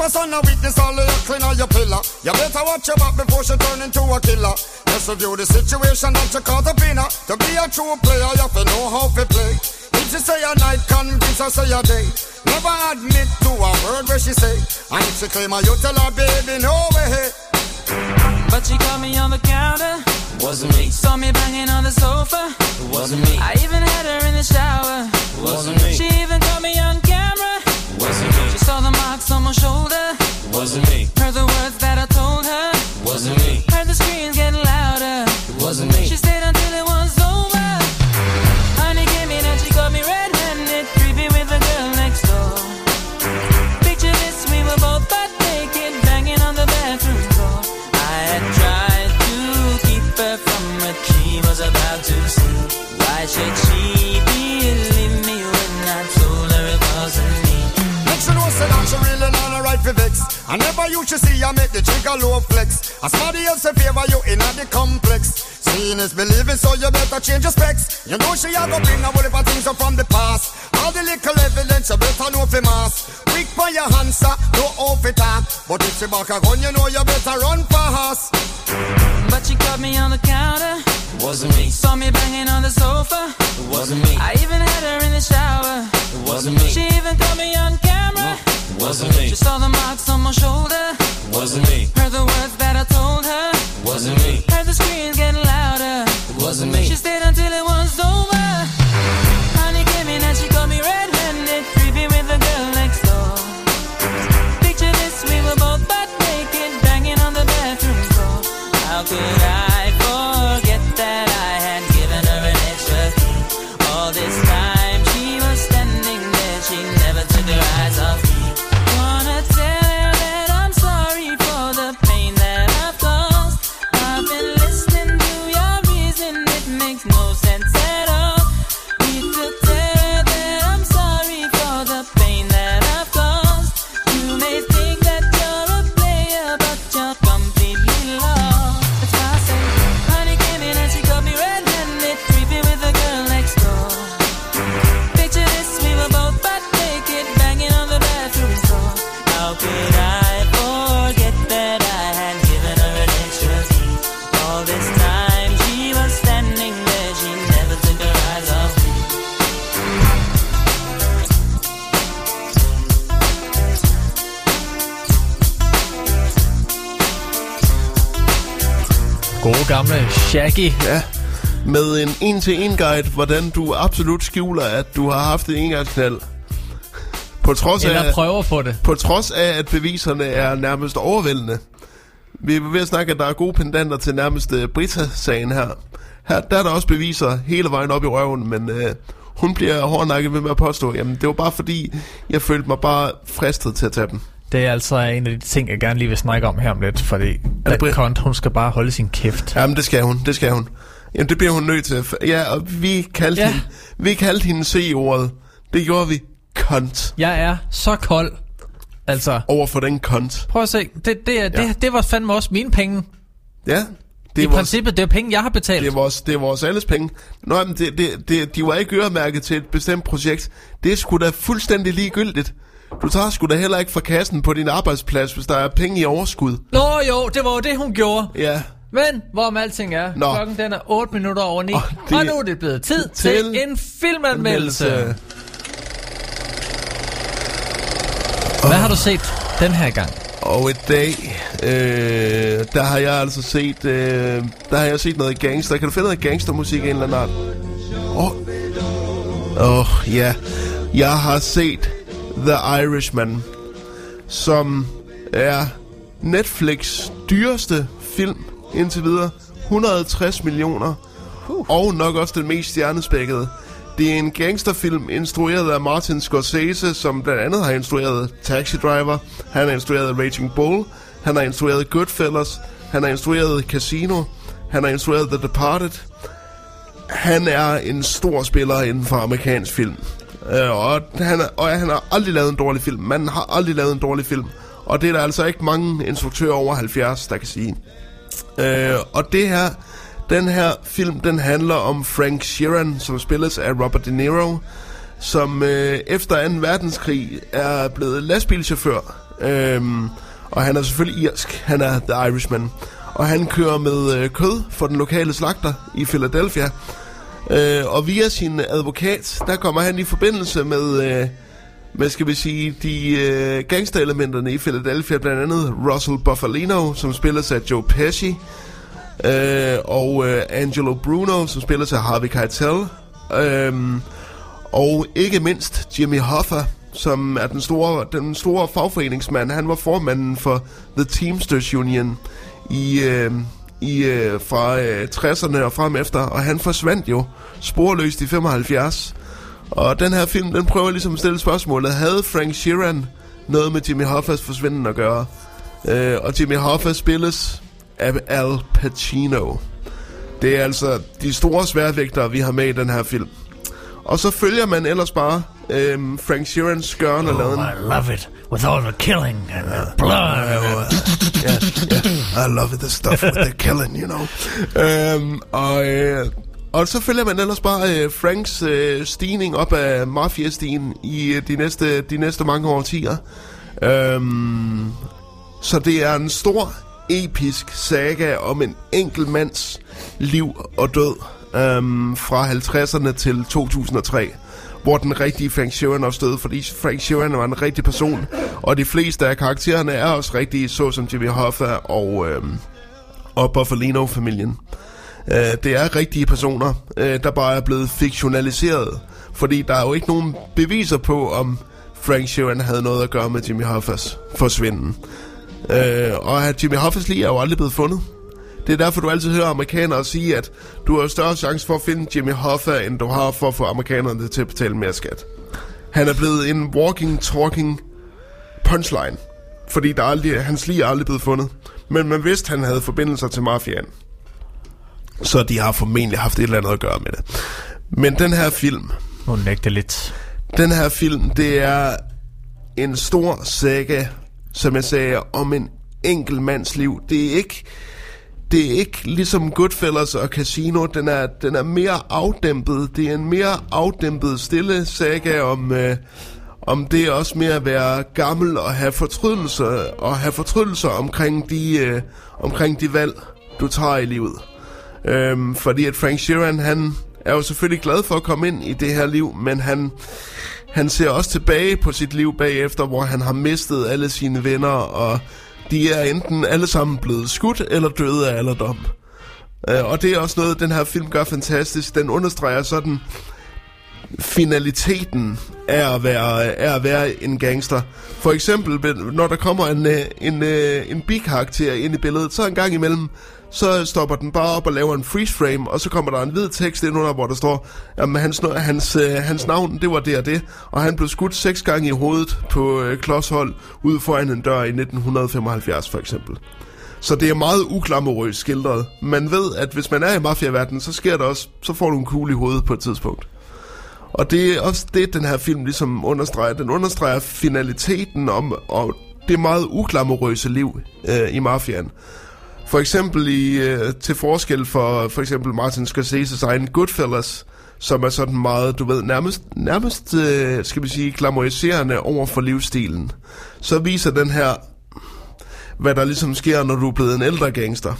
Trespass on a witness, all of your clean on your pillar. You better watch your back before she turn into a killer. Just review the situation that you call the winner. To be a true player, you have to know how to play. If she say a night, convince her say a day. Never admit to a word where she say. And if she claim her, you tell her, baby, no way. But she caught me on the counter. Wasn't me. Saw me banging on the sofa. Wasn't me. I even had her in the shower. Wasn't me. She even caught me on saw the marks on my shoulder. Wasn't me. Heard the words that I I never used to see I make the trigger low flex. As somebody else in favor you in the complex. Seeing is believing, so you better change your specs. You know she a go bring a whole heap of things up from the past. All the little evidence you better know for mass. Quick for your answer, no off it talk. But if she back a gun, you know you better run fast. But she caught me on the counter. It wasn't me. Saw me banging on the sofa. It wasn't me. I even had her in the shower. It wasn't me. She even caught me on camera. It wasn't me. She saw the marks on my shoulder. Wasn't me. Heard the words that I told her. Wasn't me. Heard the screams getting louder. It wasn't me. She stayed until Gode gamle Shaggy. Ja, med en en-til-en guide, hvordan du absolut skjuler, at du har haft et engangsknald. På trods, Eller af, prøver på det. på trods af, at beviserne er nærmest overvældende. Vi er ved at snakke, at der er gode pendanter til nærmest uh, Brita-sagen her. Her der er der også beviser hele vejen op i røven, men uh, hun bliver hårdnakket ved med at påstå, jamen det var bare fordi, jeg følte mig bare fristet til at tage dem. Det er altså en af de ting, jeg gerne lige vil snakke om her om lidt, fordi kont, hun skal bare holde sin kæft. Jamen, det skal hun, det skal hun. Jamen, det bliver hun nødt til. Ja, og vi kaldte, Ja. hende, vi kaldte hende C-ordet. Det gjorde vi. Kont. Jeg er så kold. Altså, Over for den kont. prøv at se. Det, det, er, Ja. det, det var fandme også mine penge. Ja. Det I er, vores, princippet, det er penge, jeg har betalt. det, er vores, det er vores alles penge. Nå, men det, det, det, de var ikke øremærket til et bestemt projekt. Det er sgu da fuldstændig ligegyldigt. Du tager sgu da heller ikke fra kassen på din arbejdsplads, hvis der er penge i overskud. Nå jo, det var jo det, hun gjorde. Ja. Men, hvorom alting er, Nå. klokken den er 8 minutter over 9, Og det- og nu er det blevet tid til, til en filmanmeldelse. Anmeldelse. Hvad har du set den her gang? Og i dag, øh, der har jeg altså set, øh, der har jeg set noget gangster. Kan du finde noget gangstermusik en eller anden art? Åh, oh. oh, ja. Jeg har set The Irishman, som er Netflix dyreste film indtil videre. 160 millioner. Og nok også den mest stjernespækkede. Det er en gangsterfilm instrueret af Martin Scorsese, som blandt andet har instrueret Taxi Driver. Han har instrueret Raging Bull. Han har instrueret Goodfellas. Han har instrueret Casino. Han har instrueret The Departed. Han er en stor spiller inden for amerikansk film. Øh, og, han er, og han har aldrig lavet en dårlig film. Manden har aldrig lavet en dårlig film. Og det er der altså ikke mange instruktører over 70, der kan sige. Øh, og det her, den her film, den handler om Frank Sheeran, som spilles af Robert De Niro, som øh, efter 2. verdenskrig er blevet lastbilchauffør. Øh, og han er selvfølgelig irsk. Han er The Irishman. Og han kører med øh, kød for den lokale slagter i Philadelphia. Øh, og via sin advokat, der kommer han i forbindelse med, øh, hvad skal vi sige, de øh, gangsterelementerne i Philadelphia, blandt andet Russell Buffalino, som spilles af Joe Pesci, øh, og øh, Angelo Bruno, som spilles af Harvey Keitel, øh, og ikke mindst Jimmy Hoffa, som er den store, den store fagforeningsmand. Han var formanden for The Teamsters Union i, øh, i, øh, fra øh, 60'erne og frem efter, og han forsvandt jo sporløst i 75. Og den her film, den prøver ligesom at stille spørgsmålet, havde Frank Sheeran noget med Jimmy Hoffas forsvinden at gøre? Øh, og Jimmy Hoffa spilles af Al Pacino. Det er altså de store sværvægtere, vi har med i den her film. Og så følger man ellers bare øhm, Frank Sheerans gørn og laden. I love it with all the killing and the blood. yeah, yeah. I love the stuff with the killing, you know. Øhm, og, øh, og så følger man ellers bare øh, Franks øh, stigning op af mafiastigen i øh, de, næste, de næste mange årtier. Øhm, så det er en stor, episk saga om en enkelt mands liv og død øhm, fra 50'erne til 2003 hvor den rigtige Frank Sheeran også døde, fordi Frank Sheeran var en rigtig person, og de fleste af karaktererne er også rigtige, såsom Jimmy Hoffa og, øh, og Buffalino-familien. Øh, det er rigtige personer, øh, der bare er blevet fiktionaliseret, fordi der er jo ikke nogen beviser på, om Frank Sheeran havde noget at gøre med Jimmy Hoffas forsvinden. Øh, og at Jimmy Hoffas lige er jo aldrig blevet fundet. Det er derfor, du altid hører amerikanere sige, at du har større chance for at finde Jimmy Hoffa, end du har for at få amerikanerne til at betale mere skat. Han er blevet en walking, talking punchline. Fordi der er aldrig, hans lige er aldrig blevet fundet. Men man vidste, at han havde forbindelser til mafiaen. Så de har formentlig haft et eller andet at gøre med det. Men den her film, Nu nægte lidt. den her film, det er en stor saga, som jeg sagde, om en enkelt mands liv. Det er ikke, det er ikke ligesom Goodfellas og Casino. Den er, den er mere afdæmpet. Det er en mere afdæmpet, stille saga om, øh, om det også med at være gammel og have fortrydelser, og have fortrydelser omkring de, øh, omkring de valg, du tager i livet. Øhm, fordi at Frank Sheeran, han er jo selvfølgelig glad for at komme ind i det her liv, men han, han ser også tilbage på sit liv bagefter, hvor han har mistet alle sine venner, og de er enten alle sammen blevet skudt eller døde af alderdom. Øh, og det er også noget, den her film gør fantastisk. Den understreger sådan finaliteten af at være, af at være en gangster. For eksempel, når der kommer en, øh, en, en, en bikarakter ind i billedet, så en gang imellem, så stopper den bare op og laver en freeze frame, og så kommer der en hvid tekst ind under, hvor der står, at hans, hans, øh, hans navn, det var det og det, og han blev skudt seks gange i hovedet på øh, klodshold ude foran en dør i 1975 for eksempel. Så det er meget uklamorøst skildret. Man ved, at hvis man er i mafiaverdenen, så sker der også, så får du en kugle i hovedet på et tidspunkt. Og det er også det, den her film ligesom understreger. Den understreger finaliteten om og det meget uklamorøse liv øh, i mafiaen. For eksempel i, øh, til forskel for for eksempel Martin Scorsese's egen Goodfellas, som er sådan meget, du ved, nærmest, nærmest øh, skal vi sige, glamoriserende over for livsstilen. Så viser den her, hvad der ligesom sker, når du er blevet en ældre gangster.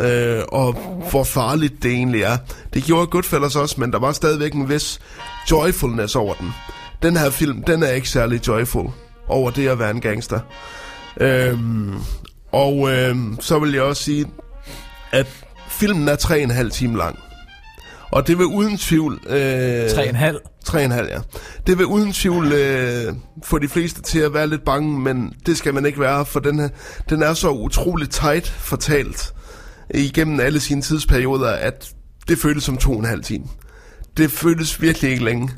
Øh, og hvor farligt det egentlig er. Det gjorde Goodfellas også, men der var stadigvæk en vis joyfulness over den. Den her film, den er ikke særlig joyful over det at være en gangster. Øhm, og øhm, så vil jeg også sige, at filmen er 3,5 time lang. Og det vil uden tvivl... Øh, 3,5. 3,5, ja. Det vil uden tvivl øh, få de fleste til at være lidt bange, men det skal man ikke være, for den, her, den er så utroligt tight fortalt igennem alle sine tidsperioder, at det føles som to og en halv time. Det føles virkelig ikke længe.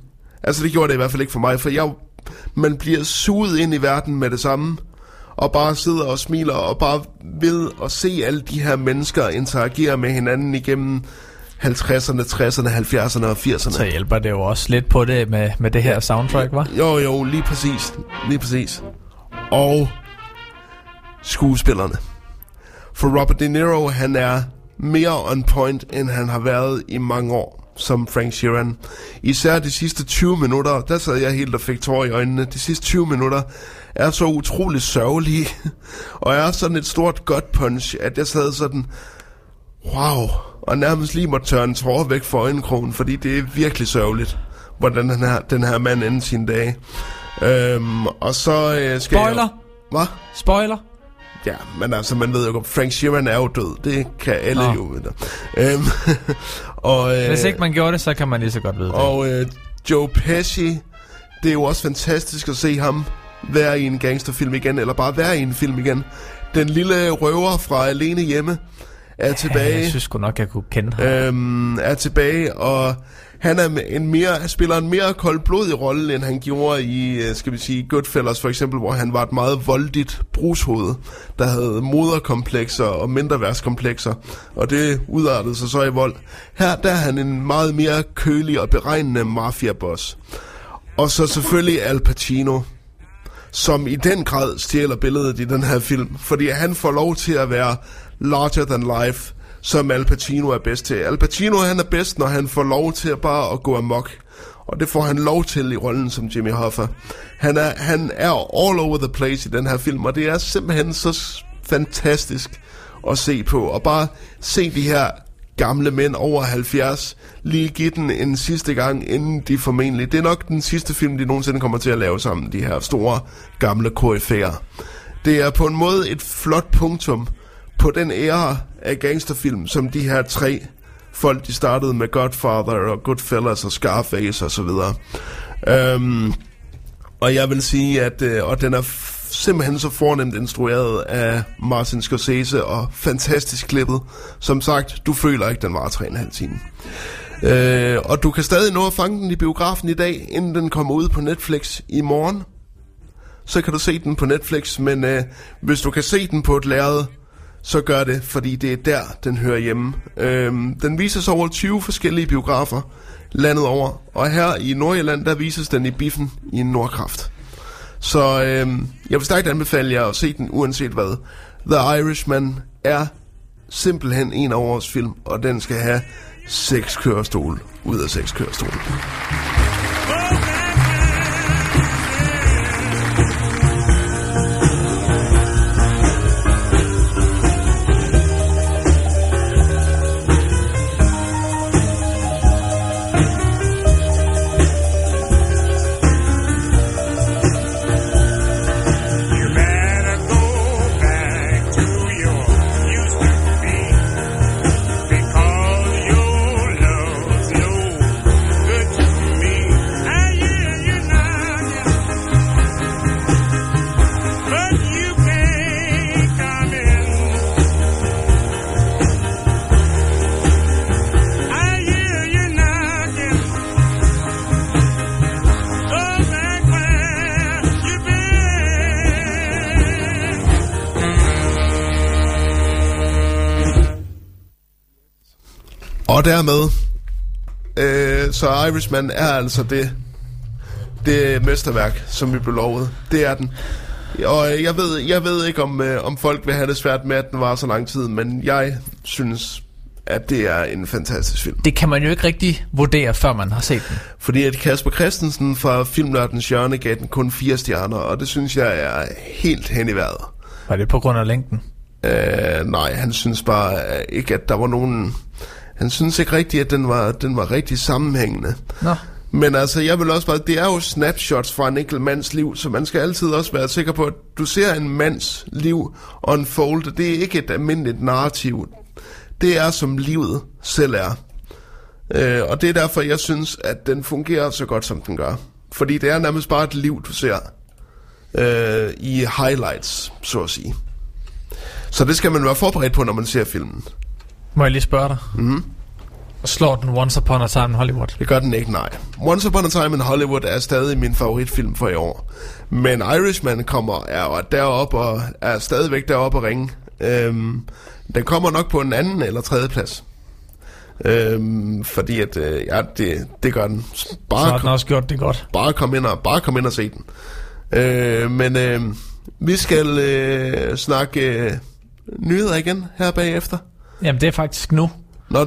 Altså det gjorde det i hvert fald ikke for mig, for jeg, man bliver suget ind i verden med det samme, og bare sidder og smiler, og bare ved at se alle de her mennesker interagere med hinanden igennem 50'erne, 60'erne, 70'erne og 80'erne. Så hjælper det jo også lidt på det med, med det her soundtrack, var? Jo, jo, lige præcis. Lige præcis. Og skuespillerne. For Robert De Niro, han er mere on point, end han har været i mange år som Frank Sheeran. Især de sidste 20 minutter, der sad jeg helt og fik tår i øjnene. De sidste 20 minutter er så utrolig sørgelige, og er sådan et stort gut punch, at jeg sad sådan, wow, og nærmest lige måtte tørre en tårer væk for øjenkrogen, fordi det er virkelig sørgeligt, hvordan den her, den her mand ender sine dage. Øhm, og så øh, skal Spoiler! Jeg, hvad? Spoiler! Ja, men altså, man ved jo godt, Frank Sheeran er jo død. Det kan alle Nå. jo vide. Øhm, og, øh, Hvis ikke man gjorde det, så kan man lige så godt vide det. og øh, Joe Pesci, det er jo også fantastisk at se ham være i en gangsterfilm igen, eller bare være i en film igen. Den lille røver fra Alene Hjemme er tilbage. Jeg synes sgu nok, jeg kunne kende ham. øhm, er tilbage, og han er en mere, spiller en mere koldblodig rolle, end han gjorde i, øh, skal vi sige, Goodfellas for eksempel, hvor han var et meget voldigt brugshoved, der havde moderkomplekser og mindreværdskomplekser, og det udartede sig så i vold. Her der er han en meget mere kølig og beregnende mafiaboss. Og så selvfølgelig Al Pacino, som i den grad stjæler billedet i den her film, fordi han får lov til at være larger than life, som Al Pacino er bedst til. Al Pacino han er bedst, når han får lov til at bare at gå amok. Og det får han lov til i rollen som Jimmy Hoffa. Han er, han er all over the place i den her film, og det er simpelthen så fantastisk at se på. Og bare se de her gamle mænd over 70 lige give den en sidste gang, inden de formentlig... Det er nok den sidste film, de nogensinde kommer til at lave sammen, de her store gamle KF'er. Det er på en måde et flot punktum på den ære af gangsterfilm, som de her tre folk, de startede med Godfather og Goodfellas og Scarface og så videre. Øhm, og jeg vil sige, at øh, og den er simpelthen så fornemt instrueret af Martin Scorsese og fantastisk klippet. Som sagt, du føler ikke, den var 3,5 timer. Øh, og du kan stadig nå at fange den i biografen i dag, inden den kommer ud på Netflix i morgen. Så kan du se den på Netflix, men øh, hvis du kan se den på et lærred, så gør det, fordi det er der, den hører hjemme. Øh, den vises over 20 forskellige biografer landet over, og her i Nordjylland, der vises den i biffen i Nordkraft. Så øh, jeg vil stærkt anbefale jer at se den, uanset hvad. The Irishman er simpelthen en af årets film, og den skal have seks kørestol ud af seks kørestol. Og dermed, øh, så Irishman er altså det, det mesterværk, som vi blev lovet. Det er den. Og jeg ved, jeg ved ikke, om, øh, om folk vil have det svært med, at den var så lang tid, men jeg synes, at det er en fantastisk film. Det kan man jo ikke rigtig vurdere, før man har set den. Fordi at Kasper Christensen fra Filmnørdens Hjørne gav den kun fire stjerner, og det synes jeg er helt hen i vejret. Var det på grund af længden? Øh, nej, han synes bare ikke, at der var nogen... Han synes ikke rigtigt, at den var, den var rigtig sammenhængende. Nå. Men altså, jeg vil også bare... Det er jo snapshots fra en enkelt mands liv, så man skal altid også være sikker på, at du ser en mands liv unfold. Det er ikke et almindeligt narrativ. Det er, som livet selv er. Øh, og det er derfor, jeg synes, at den fungerer så godt, som den gør. Fordi det er nærmest bare et liv, du ser øh, i highlights, så at sige. Så det skal man være forberedt på, når man ser filmen. Må jeg lige spørge dig? Og slår den Once Upon a Time in Hollywood? Det gør den ikke, nej. Once Upon a Time in Hollywood er stadig min favoritfilm for i år. Men Irishman kommer er deroppe og er stadigvæk deroppe at ringe. Øhm, den kommer nok på en anden eller tredje plads. Øhm, fordi at, øh, ja, det, det gør den. Så Bare, har den også gjort det godt. bare kom ind og, bare kom ind og se den. Øh, men øh, vi skal øh, snakke øh, nyheder igen her bagefter. Jamen, det er faktisk nu. Nå,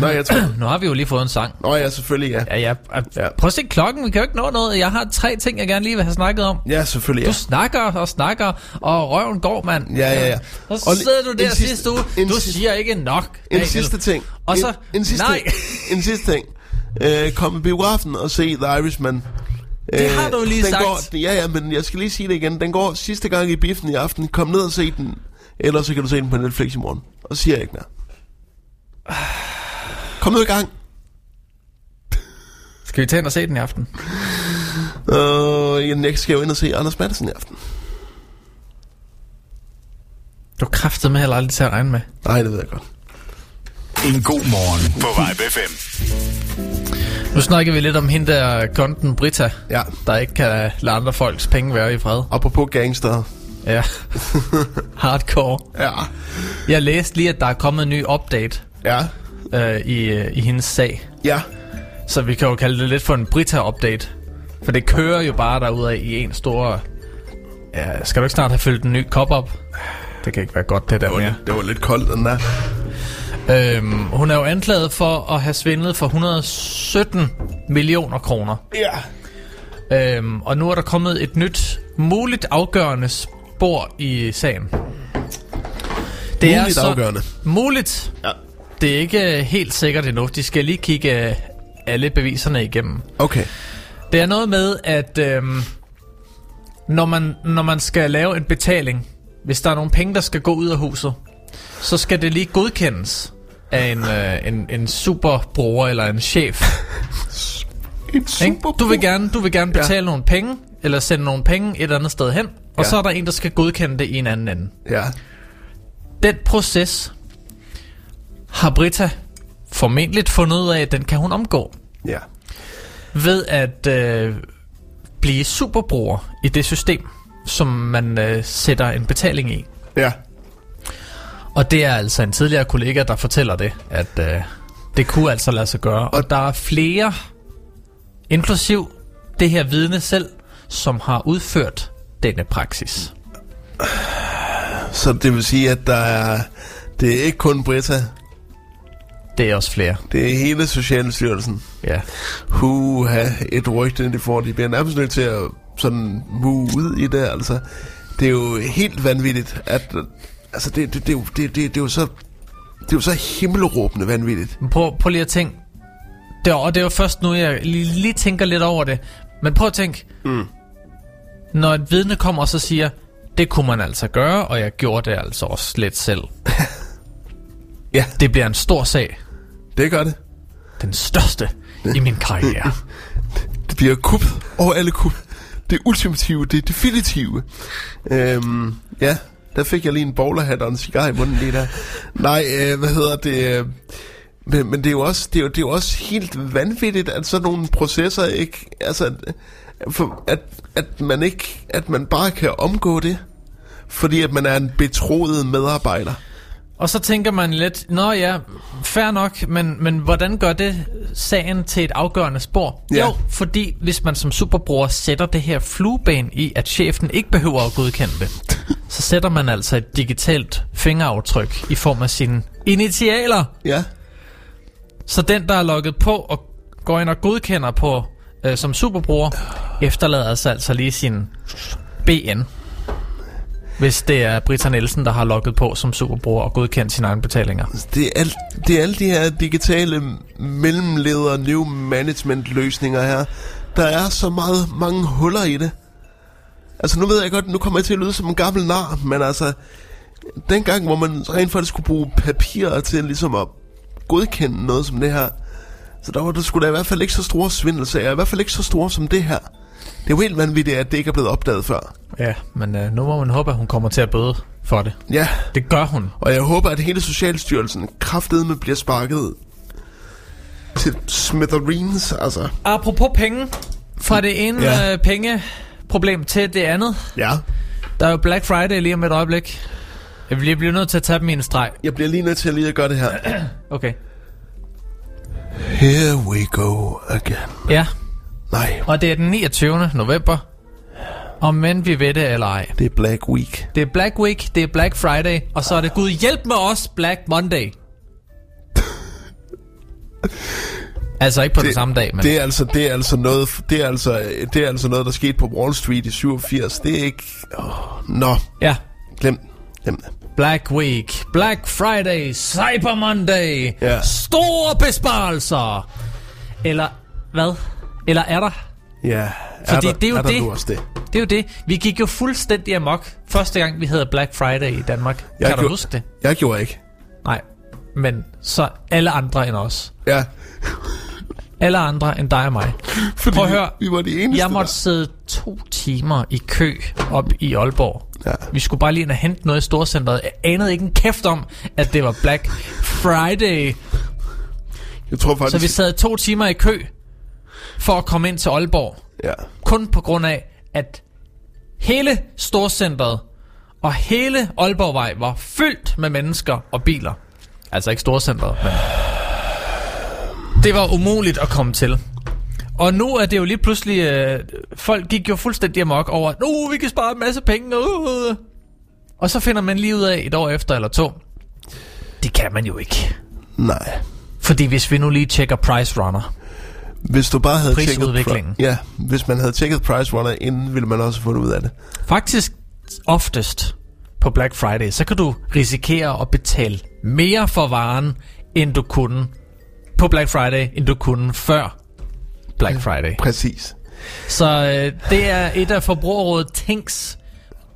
nå, jeg tror... Nu har vi jo lige fået en sang. Nå ja, selvfølgelig ja. Ja, ja. Ja. Prøv at se klokken, vi kan jo ikke nå noget. Jeg har tre ting, jeg gerne lige vil have snakket om. Ja, selvfølgelig ja. Du snakker og snakker, og røven går, mand. Ja, ja, ja. Og så sidder du der sidste- sidste uge. Du sidste- siger ikke nok. En Daniel. sidste ting. Og så, en, en sidste, nej. en sidste ting. Øh, kom i biografen og se The Irishman. Det har du lige den sagt. Går, ja, ja, men jeg skal lige sige det igen. Den går sidste gang i biffen i aften. Kom ned og se den. Ellers så kan du se den på Netflix i morgen. Og så siger jeg ikke mere. Kom nu i gang. Skal vi tage ind og se den i aften? Øh, jeg skal jo ind og se Anders Madsen i aften. Du kræftede med heller aldrig til at regne med. Nej, det ved jeg godt. En god morgen på Vibe FM. Nu snakker vi lidt om hende der konten Brita, Ja. der ikke kan lade andre folks penge være i fred. Apropos gangster. Ja. Hardcore. Ja. Jeg læste lige, at der er kommet en ny update Ja. øh, i, øh, i hendes sag. Ja. Så vi kan jo kalde det lidt for en Brita-update. For det kører jo bare derudad i en stor Ja, skal du ikke snart have fyldt en ny kop op? Det kan ikke være godt, det der Det var, mere. lidt, det var lidt koldt, den der. Øhm, hun er jo anklaget for at have svindlet for 117 millioner kroner. Ja. Øhm, og nu er der kommet et nyt, muligt afgørende spor i sagen. Det Muligt afgørende. Muligt. Ja. Det er ikke helt sikkert endnu. De skal lige kigge øh, alle beviserne igennem. Okay. Det er noget med, at øhm, når, man, når man skal lave en betaling, hvis der er nogle penge, der skal gå ud af huset, så skal det lige godkendes af en, øh, en, en superbruger eller en chef. En Ikke? super Du vil gerne, du vil gerne betale ja. nogle penge, eller sende nogle penge et andet sted hen, og Ja. så er der en, der skal godkende det i en anden ende. Ja. Den proces har Britta formentlig fundet ud af, at den kan hun omgå Ja. ved at øh, blive superbruger i det system, som man øh, sætter en betaling i. Ja. Og det er altså en tidligere kollega, der fortæller det, at øh, det kunne altså lade sig gøre. Og der er flere, inklusiv det her vidne selv, som har udført denne praksis. Så det vil sige, at der er... Det er ikke kun Britta. Det er også flere. Det er hele Socialstyrelsen. Ja. Huha, et rygte, de får. De bliver nærmest nødt til at sådan move ud i det, altså. Det er jo helt vanvittigt, at... Altså, det, det, det, er det, det, det er jo så... Det er jo så himmelråbende vanvittigt. Prøv, prøv lige at tænke. Det og det er jo først nu, jeg lige, lige tænker lidt over det. Men prøv at tænke. Mm. Når et vidne kommer og så siger, det kunne man altså gøre, og jeg gjorde det altså også lidt selv. Ja. Det bliver en stor sag. Det gør det. Den største i min karriere. Det bliver kup over alle kup. Det ultimative, det definitive. Øhm, ja, der fik jeg lige en bowlerhat og en cigar i munden lige der. Nej, øh, hvad hedder det? øh, Men, men det er jo også det er jo, det er jo også helt vanvittigt at sådan nogle processer ikke altså for, at at man ikke at man bare kan omgå det fordi at man er en betroet medarbejder. Og så tænker man lidt, nå ja, fair nok, men, men hvordan gør det sagen til et afgørende spor? Ja. Jo, fordi hvis man som superbror sætter det her flueben i, at chefen ikke behøver at godkende det, så sætter man altså et digitalt fingeraftryk i form af sine initialer. Ja. Så den, der er logget på og går ind og godkender på øh, som superbruger, efterlader sig altså lige sin BN. Hvis det er Britta Nielsen, der har logget på som superbruger og godkendt sine egne betalinger. Det er, alt, det er alle de her digitale mellemleder, new management løsninger her. Der er så meget mange huller i det. Altså nu ved jeg godt, nu kommer jeg til at lyde som en gammel nar, men altså, dengang hvor man rent faktisk skulle bruge papir til ligesom at godkende noget som det her, så der var der skulle da i hvert fald ikke så store svindelsager, i hvert fald ikke så store som det her. Det er jo helt vanvittigt, at det ikke er blevet opdaget før. Ja, men øh, nu må man håbe, at hun kommer til at bøde for det. Ja, Det gør hun. og jeg håber, at hele Socialstyrelsen kraftedeme bliver sparket til smithereens, altså. Apropos penge, fra det ene Ja. øh, pengeproblem til det andet. Ja. Der er jo Black Friday lige om et øjeblik. Jeg bliver, bliver nødt til at tage dem i en streg. Jeg bliver lige nødt til at lige at gøre det her. Okay. Here we go again. Ja, Nej, og det er den 29. november. Og men vi ved det eller ej. det er Black Week. Det er Black Week, det er Black Friday, og så er det Gud hjælp med os Black Monday. altså ikke på det, den samme dag, men Det er altså det er altså noget det er altså det er altså noget der skete på Wall Street i 87. Det er ikke oh, Nå, ja. glem glem det. Black Week, Black Friday, Cyber Monday, Ja. store besparelser. Eller hvad? Eller er der? Ja, Fordi er der, det er jo er det. også det. Det er jo det. Vi gik jo fuldstændig amok første gang, vi havde Black Friday i Danmark. Jeg kan du gjorde- huske det? Jeg gjorde ikke. Nej. Men så alle andre end os. Ja, Alle andre end dig og mig. fordi Prøv at høre. vi var de eneste. Jeg måtte der- sidde to timer i kø op i Aalborg. Ja. Vi skulle bare lige ind og hente noget i storcenteret. Jeg anede ikke en kæft om, at det var Black Friday. Jeg tror Så faktisk vi sad to timer i kø for at komme ind til Aalborg. Ja. Kun på grund af, at hele storcenteret og hele Aalborgvej var fyldt med mennesker og biler. Altså ikke storcenteret, men... Det var umuligt at komme til. Og nu er det jo lige pludselig... Øh, folk gik jo fuldstændig amok over, nu vi kan spare en masse penge. Øh. Og så finder man lige ud af et år efter eller to. Det kan man jo ikke. Nej. Fordi hvis vi nu lige tjekker Price Runner. Hvis du bare havde tjekket... Ja, hvis man havde tjekket Price Runner inden, ville man også få det ud af det. Faktisk oftest på Black Friday, så kan du risikere at betale mere for varen, end du kunne på Black Friday, end du kunne før Black Friday. Præcis. Så øh, det er et af Forbrugerrådet Tænks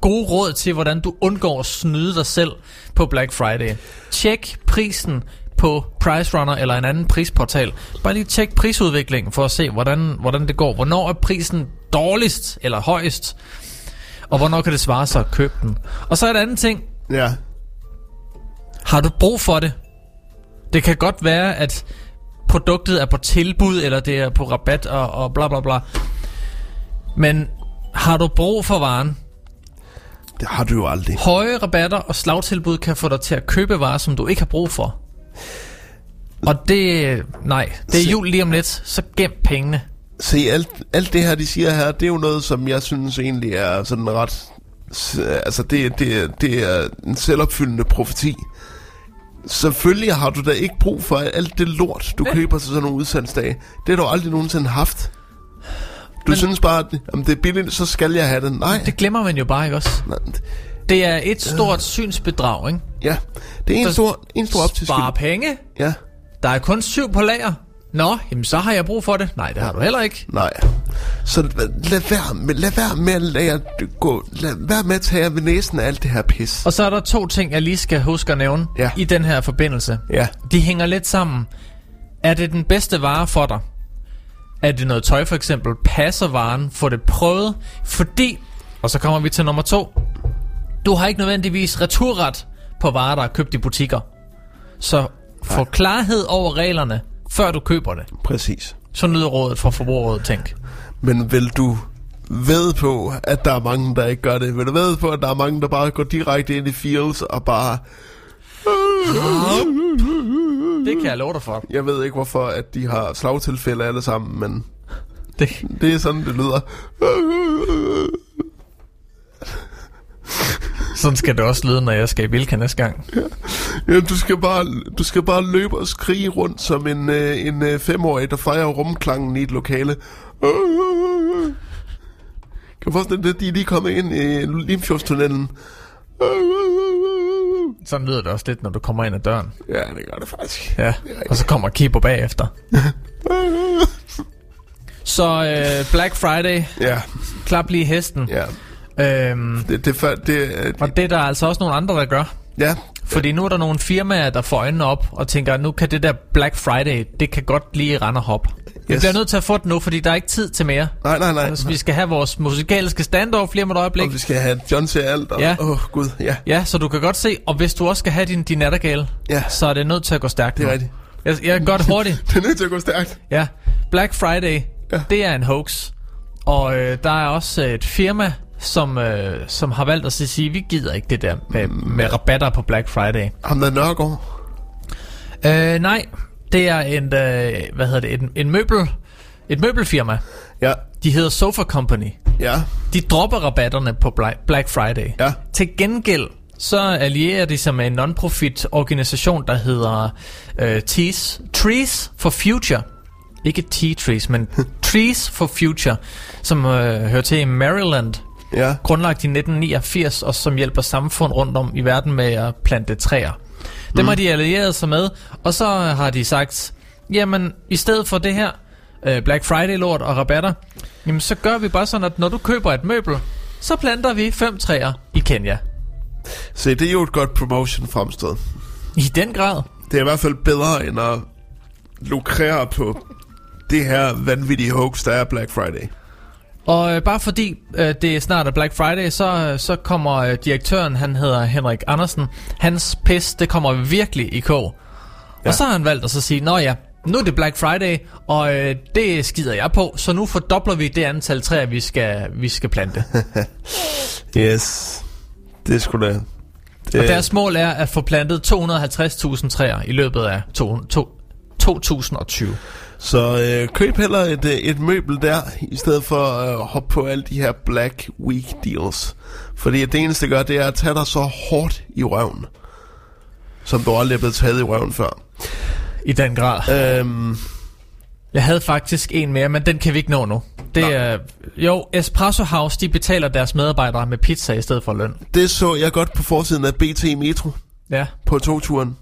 gode råd til, hvordan du undgår at snyde dig selv på Black Friday. Tjek prisen på Price Runner eller en anden prisportal. Bare lige tjek prisudviklingen for at se, hvordan, hvordan det går. Hvornår er prisen dårligst eller højst? Og hvornår kan det svare sig at købe den? Og så et andet ting. Ja. Har du brug for det? Det kan godt være, at produktet er på tilbud, eller det er på rabat og, og bla bla bla. Men har du brug for varen? Det har du jo aldrig. Høje rabatter og slagtilbud kan få dig til at købe varer, som du ikke har brug for. Og det... Nej, det er jul lige om lidt, så gem pengene. Se, alt, alt det her, de siger her, det er jo noget, som jeg synes egentlig er sådan ret... Altså, det, det, det er en selvopfyldende profeti. Selvfølgelig har du da ikke brug for alt det lort, du køber til sådan nogle udsalgsdage. Det har du aldrig nogensinde haft. Du Men, synes bare, at om det er billigt, så skal jeg have det. Nej. Det glemmer man jo bare, ikke også? Nej. Det er et stort synsbedrag, ikke? Ja, det er en stor, en stor op til Spare penge. Ja. Der er kun syv på lager. Nå, jamen så har jeg brug for det. Nej, det har du heller ikke. Nej. Så lad være med, lad være med at lade jer gå. Lad være med at tage jer ved næsen af alt det her pis. Og så er der to ting, jeg lige skal huske at nævne Ja. i den her forbindelse. Ja. De hænger lidt sammen. Er det den bedste vare for dig? Er det noget tøj for eksempel? Passer varen? Få det prøvet? Fordi, og så kommer vi til nummer to. Du har ikke nødvendigvis returret på varer, der er købt i butikker. Så få klarhed over reglerne, før du køber det. Præcis. Så nyder rådet fra Forbrugerrådet Tænk. Men vil du ved på, at der er mange, der ikke gør det? Vil du ved på, at der er mange, der bare går direkte ind i Fields og bare... Det kan jeg love dig for. Jeg ved ikke, hvorfor at de har slagtilfælde alle sammen, men Det, det er sådan, det lyder. Sådan skal det også lyde, når jeg skal i Bilka næste gang. Ja, du skal bare, du skal bare løbe og skrige rundt som en, øh, en øh, femårig, der fejrer rumklangen i et lokale. Kan du forestille dig, at de er lige kommet ind i Limfjordstunnelen? Sådan lyder det også lidt, når du kommer ind ad døren. Ja, det gør det faktisk. Ja, og så kommer Kibo bagefter. Så øh, Black Friday, Ja, klap lige hesten. ja. Øhm, Det, det, det, det, øh, og det er der altså også nogle andre, der gør. ja, Fordi nu er der nogle firmaer, der får øjnene op og tænker, nu kan det der Black Friday, det kan godt lige rende og hoppe. Vi Yes. bliver nødt til at få det nu, fordi der er ikke tid til mere. nej, nej, nej. Altså, vi skal have vores musikalske standoff lige om et øjeblik. Og vi skal have John til alt. Og, Ja. Åh, oh, gud, ja. Ja, så du kan godt se, og hvis du også skal have din, din nattergale, Ja. så er det nødt til at gå stærkt Det er nu. rigtigt. Jeg, jeg kan godt hurtigt. Det er nødt til at gå stærkt. Ja, Black Friday, ja. det er en hoax. Og øh, der er også et firma, som, øh, som har valgt at sige, vi gider ikke det der med, med rabatter på Black Friday. Ham der Nørgaard. Øh, nej, det er en, øh, hvad hedder det, en, en møbel, et møbelfirma. Ja, De hedder Sofa Company. ja, De dropper rabatterne på Bla- Black Friday. ja. Til gengæld, så allierer de sig med en non-profit organisation, der hedder øh, Trees, Trees for Future. Ikke Tea Trees, men Trees for Future, som øh, hører til i Maryland, Ja, grundlagt i 1989, og som hjælper samfund rundt om i verden med at plante træer. Dem har de allieret sig med, og så har de sagt, jamen i stedet for det her øh, Black Friday-lort og rabatter, jamen så gør vi bare sådan, at når du køber et møbel, så planter vi fem træer i Kenya. se, det er jo et godt promotion fremstød. I den grad. Det er i hvert fald bedre end at lukrere på det her vanvittige hoax, der er Black Friday. Og øh, bare fordi øh, det er snart er Black Friday, så, så kommer øh, direktøren, han hedder Henrik Andersen, hans pis, det kommer virkelig i kog. Ja. Og så har han valgt at så sige, nå ja, nu er det Black Friday, og øh, det skider jeg på, så nu fordobler vi det antal træer, vi skal, vi skal plante. Yes. Det sgu da... Det, Og deres mål er at få plantet 250.000 træer i løbet af to, to, 2020. Så øh, køb heller et, øh, et møbel der, i stedet for at øh, hoppe på alle de her Black Week deals. Fordi det eneste det gør, det er at tage dig så hårdt i røven, som du aldrig er blevet taget i røven før. I den grad. Øhm, Jeg havde faktisk en mere, men den kan vi ikke nå nu. Det er, jo, Espresso House, de betaler deres medarbejdere med pizza i stedet for løn. det så jeg godt på forsiden af BT Metro Ja. på togturen.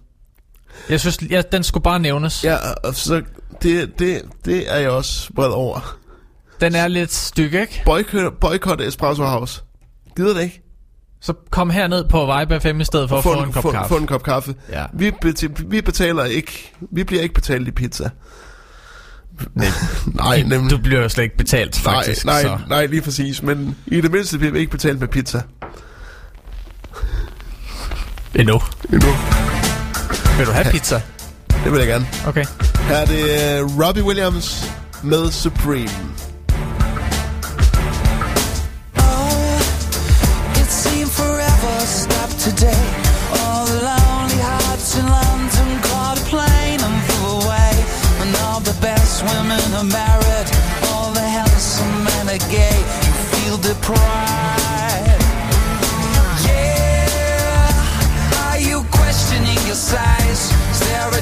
Jeg synes, ja, den skulle bare nævnes. Ja, så det, det, det er jeg også vred over. Den er lidt styg, ikke? Boycott, boycott Espresso House. Gider det ikke? Så kom herned på Vibe FM i stedet for at få, en kop få, kaffe. Få en kop kaffe. Ja. Vi, beti- vi betaler ikke, vi bliver ikke betalt i pizza. Nej, Nej, nemlig. Du bliver jo slet ikke betalt, faktisk. nej, så. nej, nej, lige præcis. Men i det mindste bliver vi ikke betalt med pizza. Endnu. Endnu. Vil du have pizza? Det vil jeg gerne. Okay. Her er det uh, Robbie Williams med Supreme. It seemed forever stopped today. All the lonely hearts in London caught a plane and flew away. And all the best women are married. All the handsome men are gay. You feel deprived.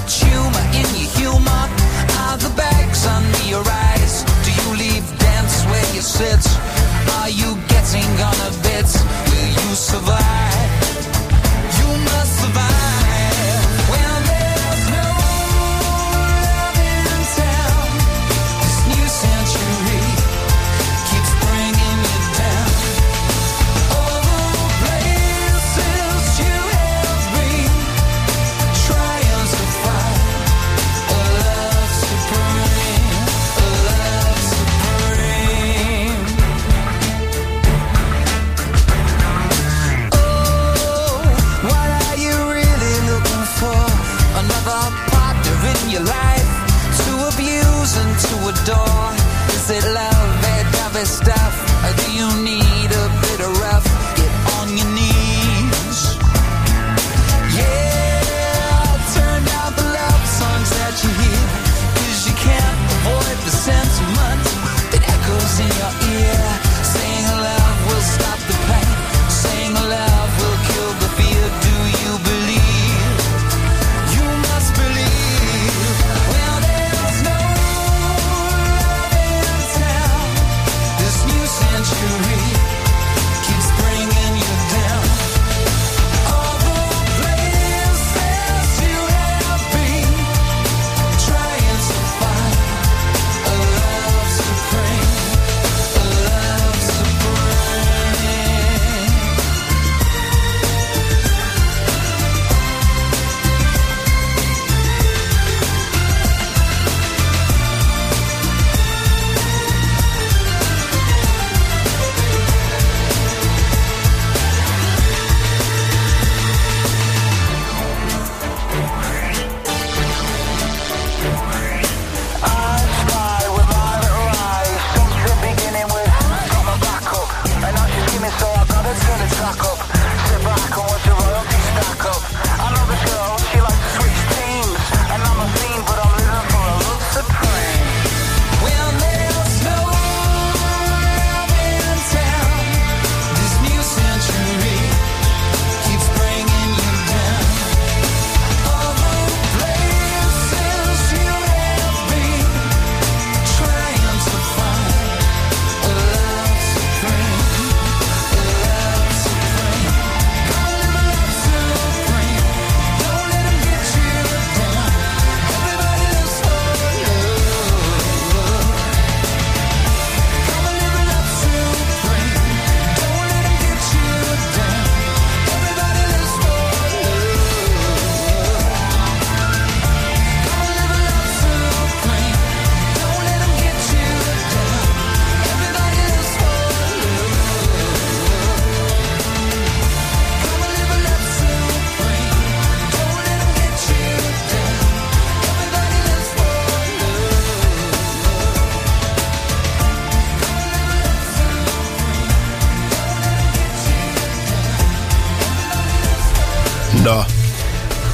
Tumor in your humor? Are the bags under your eyes? Do you leave dance where you sit? Are you getting on a bit? Will you survive?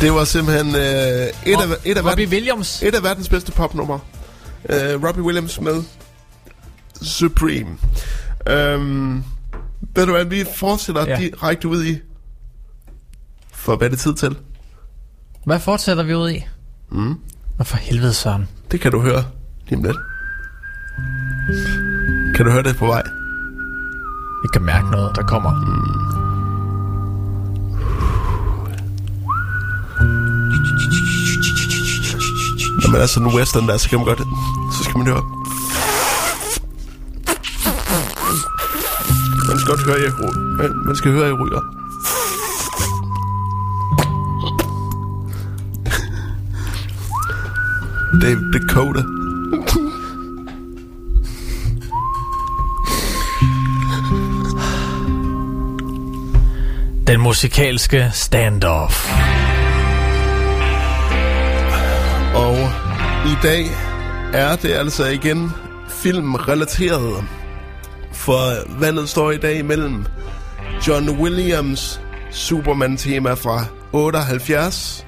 Det var simpelthen øh, et, af, et, af Robbie verdens, Williams. et af verdens bedste popnummer. Øh, Robbie Williams med Supreme. Øhm, ved du hvad, vi fortsætter Ja. direkte ud i... For hvad er det tid til? Hvad fortsætter vi ud i? Mm. Og for helvede, Søren. Det kan du høre lige om lidt. Kan du høre det på vej? Vi kan mærke noget, der kommer. Når man er sådan en western der, så kan man godt... Så skal man høre... Man skal godt høre, jeg ry- Man skal høre, jeg ryger. David Dakota. Den musikalske standoff. Og i dag er det altså igen filmrelateret. For vandet står i dag mellem John Williams Superman-tema fra 78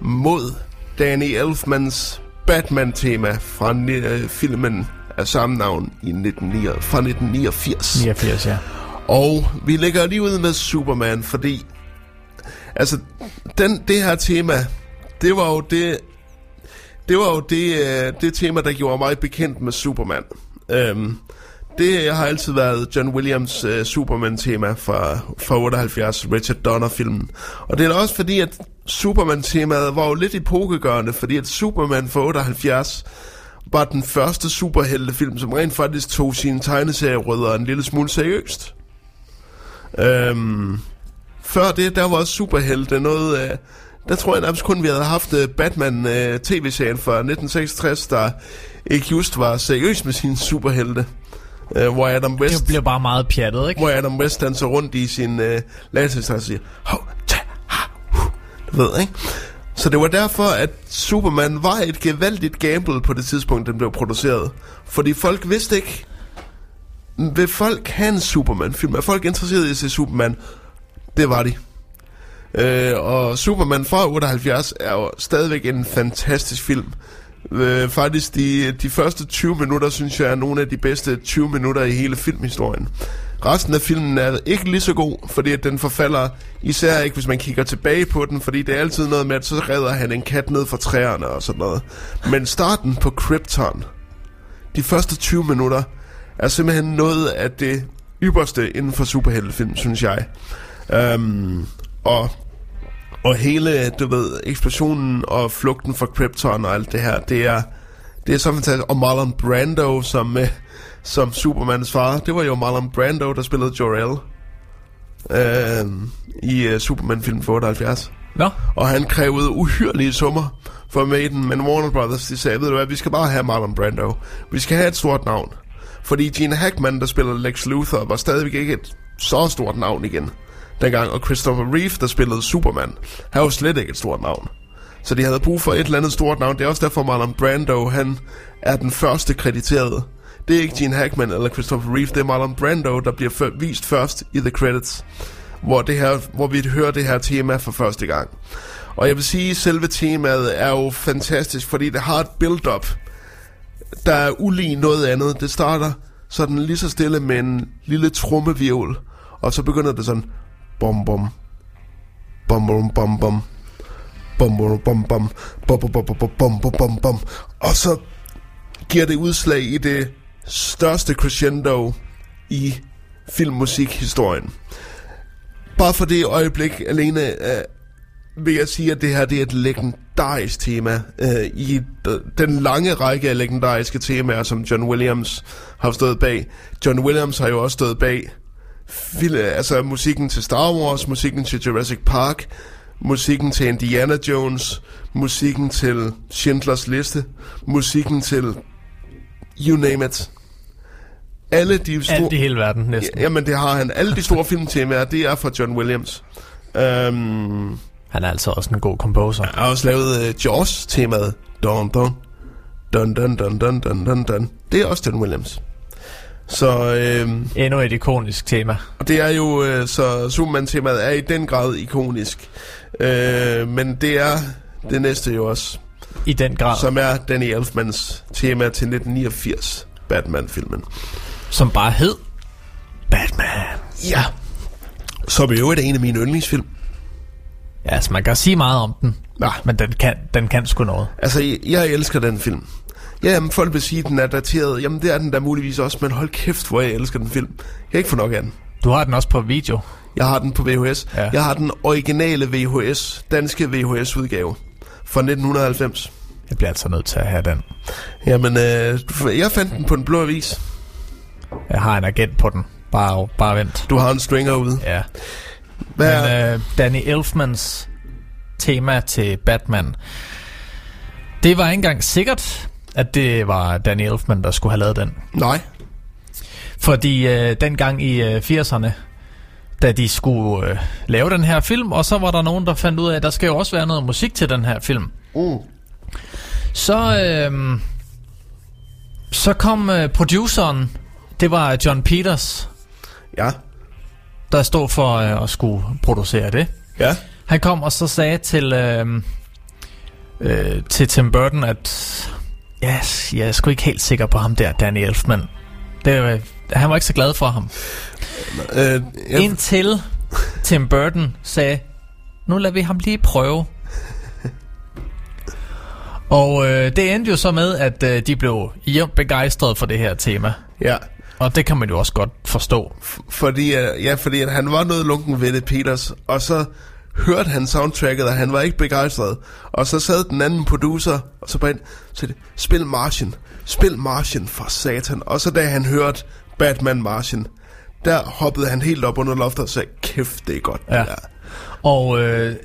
mod Danny Elfmans Batman-tema fra øh, filmen af samme navn i 19, fra 1989. 89, ja. Og vi lægger lige ud med Superman, fordi altså den, det her tema, det var jo det, det var jo det, øh, det tema, der gjorde mig bekendt med Superman. Øhm, det har altid været John Williams øh, Superman-tema fra, fra 78, Richard Donner-filmen. Og det er da også fordi, at Superman-temaet var jo lidt epokegørende, fordi at Superman fra 78 var den første superheltefilm, som rent faktisk tog sine tegneserierødder en lille smule seriøst. Øhm, før det, der var også superhelte noget... Øh, der tror jeg nærmest kun, vi havde haft øh, Batman øh, tv-serien fra 1966, der ikke just var seriøs med sine superhelte. Øh, hvor Adam West... Det blev bare meget pjattet, ikke? Hvor Adam West danser rundt i sin øh, latest og siger... Hov, ta, ha, hu. Du ved, ikke? Så det var derfor, at Superman var et gevaldigt gamble på det tidspunkt, den blev produceret. Fordi folk vidste ikke, vil folk have en Superman-film? Er folk interesseret i at se Superman? Det var de. Øh, og Superman fra 78 er jo stadigvæk en fantastisk film. Øh, faktisk de, de første 20 minutter, synes jeg, er nogle af de bedste 20 minutter i hele filmhistorien. Resten af filmen er ikke lige så god, fordi at den forfalder især ikke, hvis man kigger tilbage på den, fordi det er altid noget med, at så redder han en kat ned fra træerne og sådan noget. Men starten på Krypton, de første 20 minutter, er simpelthen noget af det ypperste inden for superheltefilm, synes jeg. Um, og, og hele, du ved, eksplosionen og flugten fra Krypton og alt det her, det er, det er så fantastisk. Og Marlon Brando som, uh, som Supermans far, det var jo Marlon Brando, der spillede Jor-El uh, i uh, Superman-filmen for 78. Nå. Og han krævede uhyrlige summer for at med i den, men Warner Brothers, de sagde, ved du hvad, vi skal bare have Marlon Brando. Vi skal have et stort navn. Fordi Gene Hackman, der spiller Lex Luthor, var stadigvæk ikke et så stort navn igen dengang. Og Christopher Reeve, der spillede Superman, han var slet ikke et stort navn. Så de havde brug for et eller andet stort navn. Det er også derfor, Marlon Brando, han er den første krediterede. Det er ikke Gene Hackman eller Christopher Reeve, det er Marlon Brando, der bliver f- vist først i The Credits. Hvor, det her, hvor vi hører det her tema for første gang. Og jeg vil sige, at selve temaet er jo fantastisk, fordi det har et build-up, der er ulig noget andet. Det starter sådan lige så stille med en lille trommevirvel, og så begynder det sådan bom bom bom bom bom bom bom bom bom bom bom bom bom bom bom bom bom bom og så giver det udslag i det største crescendo i filmmusikhistorien. Bare for det øjeblik alene øh, vil jeg sige, at det her det er et legendarisk tema øh, i d- den lange række af legendariske temaer, som John Williams har stået bag. John Williams har jo også stået bag Øh, altså musikken til Star Wars, musikken til Jurassic Park, musikken til Indiana Jones, musikken til Schindlers Liste, musikken til you name it. Alle de store... Alt i hele verden, næsten. Jamen, det har han. Alle de store filmtemaer, det er fra John Williams. Um, han er altså også en god composer. Han har også lavet uh, Jaws-temaet. Dun, dun. Dun, dun, dun, dun, dun, dun, dun. Det er også John Williams. Så, øh, Endnu et ikonisk tema. og det er jo, øh, så Superman-temaet er i den grad ikonisk. Øh, men det er det næste jo også, I den grad. Som, som er Danny Elfmans tema til 1989 Batman-filmen. som bare hed Batman. Ja. Som i øvrigt er en af mine yndlingsfilm. Ja, altså man kan sige meget om den. Ja. Men den kan, den kan sgu noget. Altså, jeg, jeg elsker den film. Ja, jamen, folk vil sige, at den er dateret. Jamen, det er den da muligvis også, men hold kæft, hvor jeg elsker den film. Jeg kan ikke få nok af den. Du har den også på video. Jeg har den på VHS. Ja. Jeg har den originale VHS, danske VHS-udgave fra 1990. Jeg bliver altså nødt til at have den. Jamen, øh, jeg fandt den på den blå avis. Jeg har en agent på den. Bare, bare vent. Du har en stringer ude. Ja. Hvad Men er, øh, Danny Elfmans tema til Batman, det var ikke engang sikkert, at det var Danny Elfman, der skulle have lavet den. nej. Fordi øh, dengang i øh, 80'erne, da de skulle øh, lave den her film, og så var der nogen, der fandt ud af, at der skal jo også være noget musik til den her film. Mm. Så, øh, så kom øh, produceren, det var John Peters, Ja. der stod for øh, at skulle producere det. Ja. Han kom og så sagde til, øh, øh, til Tim Burton, at yes, jeg er sgu ikke helt sikker på ham der, Danny Elfman. Det, øh, han var ikke så glad for ham. Øh, Ja. jeg, Indtil Tim Burton sagde, nu lader vi ham lige prøve. Og øh, det endte jo så med, at øh, de blev jævnt begejstrede for det her tema. ja. Og det kan man jo også godt forstå. Fordi, øh, ja, fordi at han var noget lunken ved det, Peters. Og så hørte han soundtracket, og han var ikke begejstret. Og så sad den anden producer, og så bare ind, så det, spil Martian. Spil Martian for satan. Og så da han hørte Batman Martian, der hoppede han helt op under loftet og sagde, kæft, det er godt. det Ja. der." Og øh,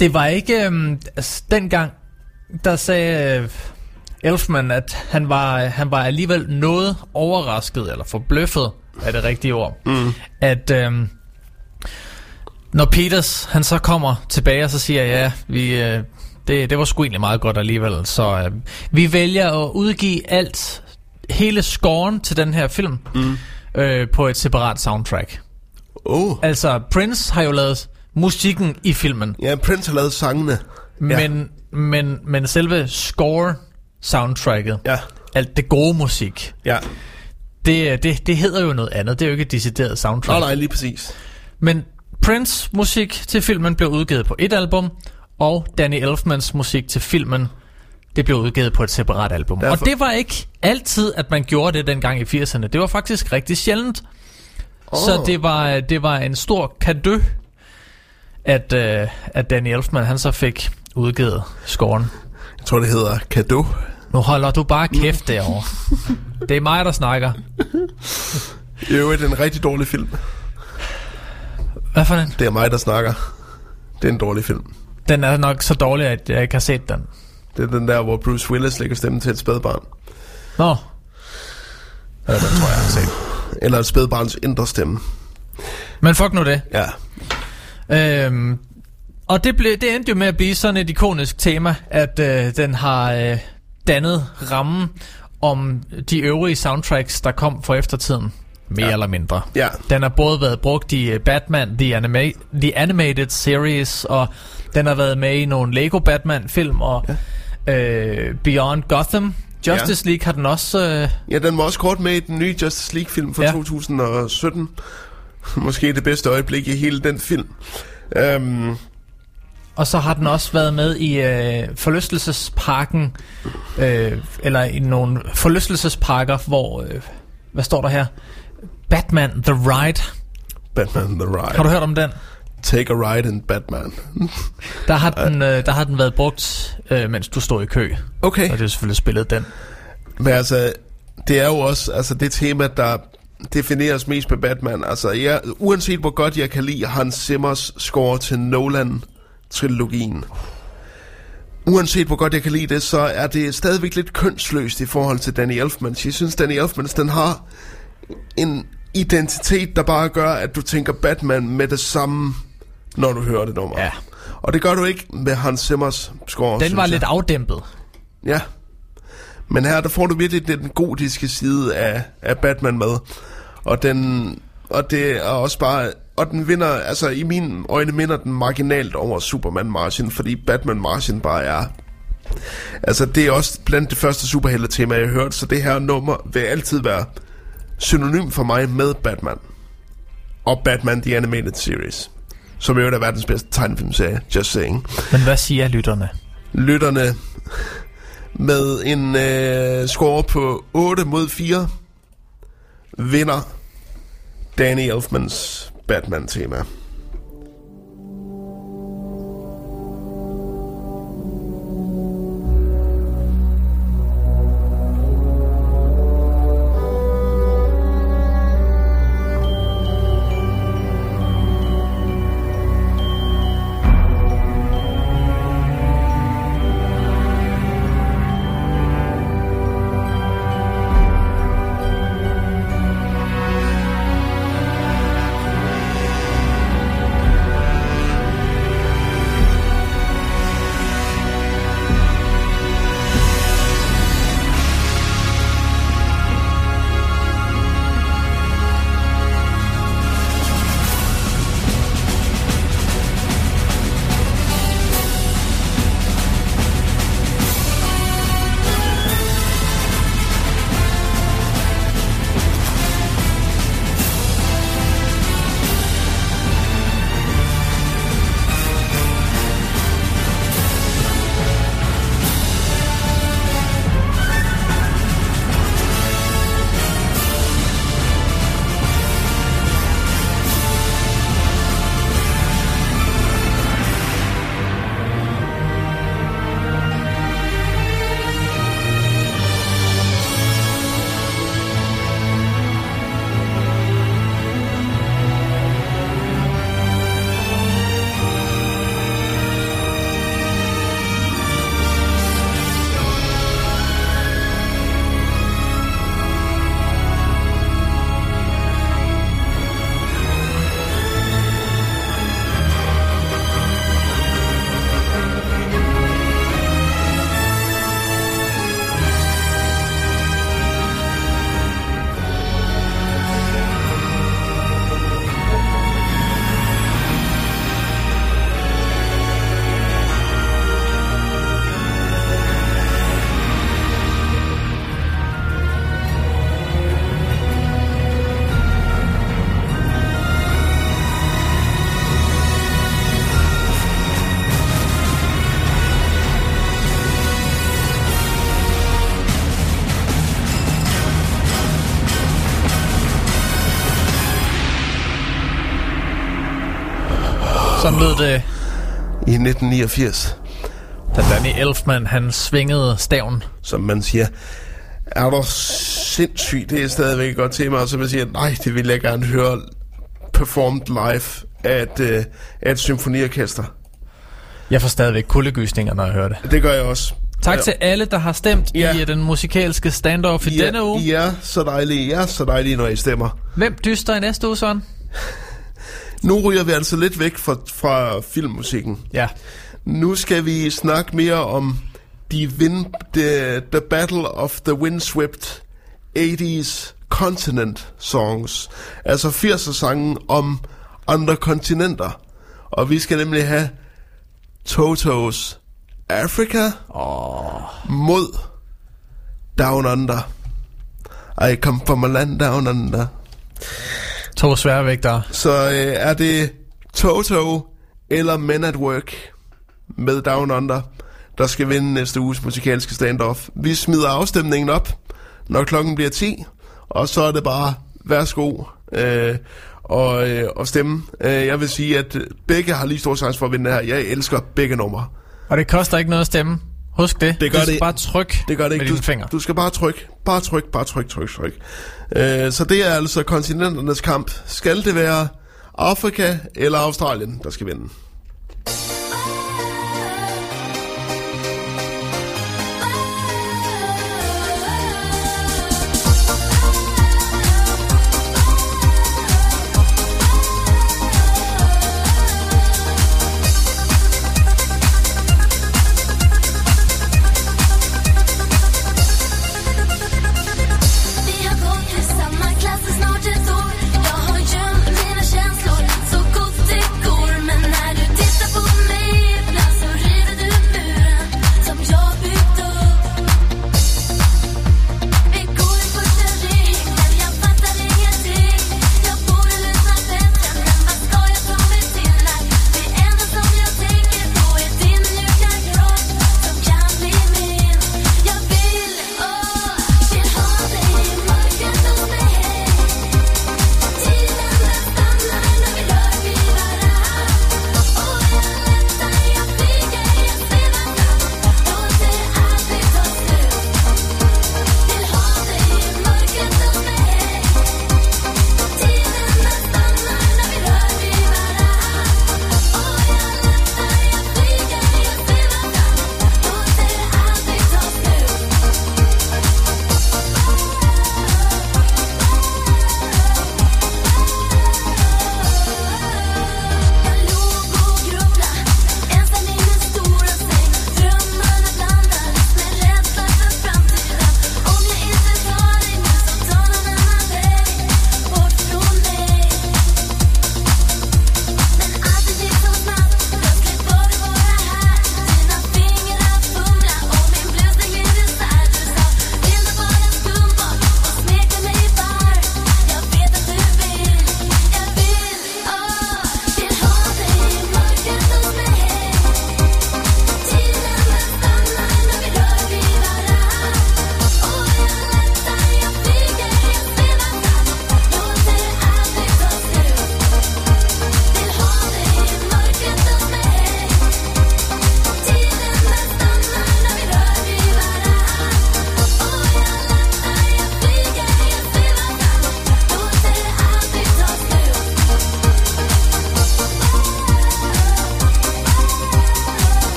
det var ikke... Øh, altså, dengang, der sagde øh, Elfman, at han var, han var alligevel noget overrasket, eller forbløffet, er det rigtige ord, mm. at... Øh, når Peters, han så kommer tilbage og så siger, ja, vi, øh, det, det var sgu egentlig meget godt alligevel, så øh, vi vælger at udgive alt, hele scoren til den her film, mm. øh, på et separat soundtrack. Oh. Altså, Prince har jo lavet musikken i filmen, Ja, Prince har lavet sangene. men, men, men selve score soundtracket, Ja. alt det gode musik, Ja. det, det, det hedder jo noget andet. Det er jo ikke et decideret soundtrack. Nej, nej, lige præcis. Men Prince musik til filmen blev udgivet på et album, og Danny Elfmans musik til filmen, det blev udgivet på et separat album. Derfor- Og det var ikke altid, at man gjorde det dengang i 80'erne. Det var faktisk rigtig sjældent. Oh. Så det var, det var en stor kado, at, uh, at Danny Elfman han så fik udgivet scoren. Jeg tror, det hedder Kado. Nu holder du bare kæft derovre. Det er mig, der snakker. Det er jo en rigtig dårlig film. Hvad for den? Det er mig, der snakker. Det er en dårlig film. Den er nok så dårlig, at jeg ikke har set den. Det er den der, hvor Bruce Willis lægger stemmen til et spædbarn. Nå. Ja, den tror jeg, jeg har set. Eller et spædbarns indre stemme. Men fuck nu det. Ja. Øhm, og det, blev, det endte jo med at blive sådan et ikonisk tema, at øh, den har øh, dannet rammen om de øvrige soundtracks, der kom for eftertiden. Mere ja. eller mindre. Ja. Den har både været brugt i øh, Batman The, Anima- The Animated Series, og den har været med i nogle Lego Batman-film, og ja. øh, Beyond Gotham. Justice Ja. League har den også... Øh, Ja, den var også kort med i den nye Justice League-film fra Ja. ja. 2017. Måske det bedste øjeblik i hele den film. Um, Og så har den også været med i øh, forlystelsesparken, øh, eller i nogle forlystelsesparker, hvor, øh, hvad står der her? Batman The Ride. Batman The Ride. Har du hørt om den? Take a ride in Batman. Der har den, øh, der har den været brugt, øh, mens du stod i kø. Okay. Og det er selvfølgelig spillet den. Men altså, det er jo også altså, det tema, der defineres mest med Batman. Altså, jeg, uanset hvor godt jeg kan lide Hans Zimmers score til Nolan-trilogien, uanset hvor godt jeg kan lide det, så er det stadigvæk lidt kønsløst i forhold til Danny Elfman. Jeg synes, Danny Elfman, den har en identitet, der bare gør, at du tænker Batman med det samme, når du hører det nummer. Ja. Og det gør du ikke med Hans Zimmers score, Den var jeg. lidt afdæmpet. Ja. Men her, der får du virkelig den gotiske side af, af Batman med. Og den, og det er også bare, og den vinder, altså i mine øjne minder den marginalt over Superman Martian, fordi Batman Martian bare er Altså, det er også blandt det første superhelte-tema, jeg har hørt, så det her nummer vil altid være synonym for mig med Batman. Og Batman The Animated Series. Som jo er verdens bedste tegnefilmserie, just saying. Men hvad siger lytterne? Lytterne med en øh, score på 8 mod 4 vinder Danny Elfmans Batman-tema. 1989, da Danny Elfman han svingede staven. som man siger, er der sindssygt, det er stadigvæk et godt tema, og så man siger, nej, det vil jeg gerne høre performed live af et, øh, af et symfoniorkester. Jeg får stadigvæk kuldegysninger, når jeg hører det. Det gør jeg også. Tak Ja. til alle, der har stemt Ja. i øh, den musikalske standoff i er- denne uge. Er så dejlige, er så dejlige, når I stemmer. Hvem dyster i næste uge, sådan? Nu ryger vi altså lidt væk fra, fra filmmusikken. Ja. Nu skal vi snakke mere om de win, the, the Battle of the Windswept 80s Continent Songs. Altså 80'er sange om andre kontinenter. Og vi skal nemlig have Totos Africa oh. mod Down Under. I come from a land down under. To sværvægtere. Så øh, er det Toto eller Men at Work med Down Under, der skal vinde næste uges musikalske standoff. Vi smider afstemningen op, når klokken bliver 10, og så er det bare, værsgo, øh, og, øh, og stemme. Øh, jeg vil sige, at begge har lige stor chance for at vinde det her. Jeg elsker begge numre. Og det koster ikke noget at stemme. Husk det. Det gør du skal det- bare trykke Det gør det med ikke. dine Du, fingre. du skal bare trykke, bare tryk, bare tryk, tryk, tryk. Øh, så det er altså kontinenternes kamp. Skal det være Afrika eller Australien, der skal vinde?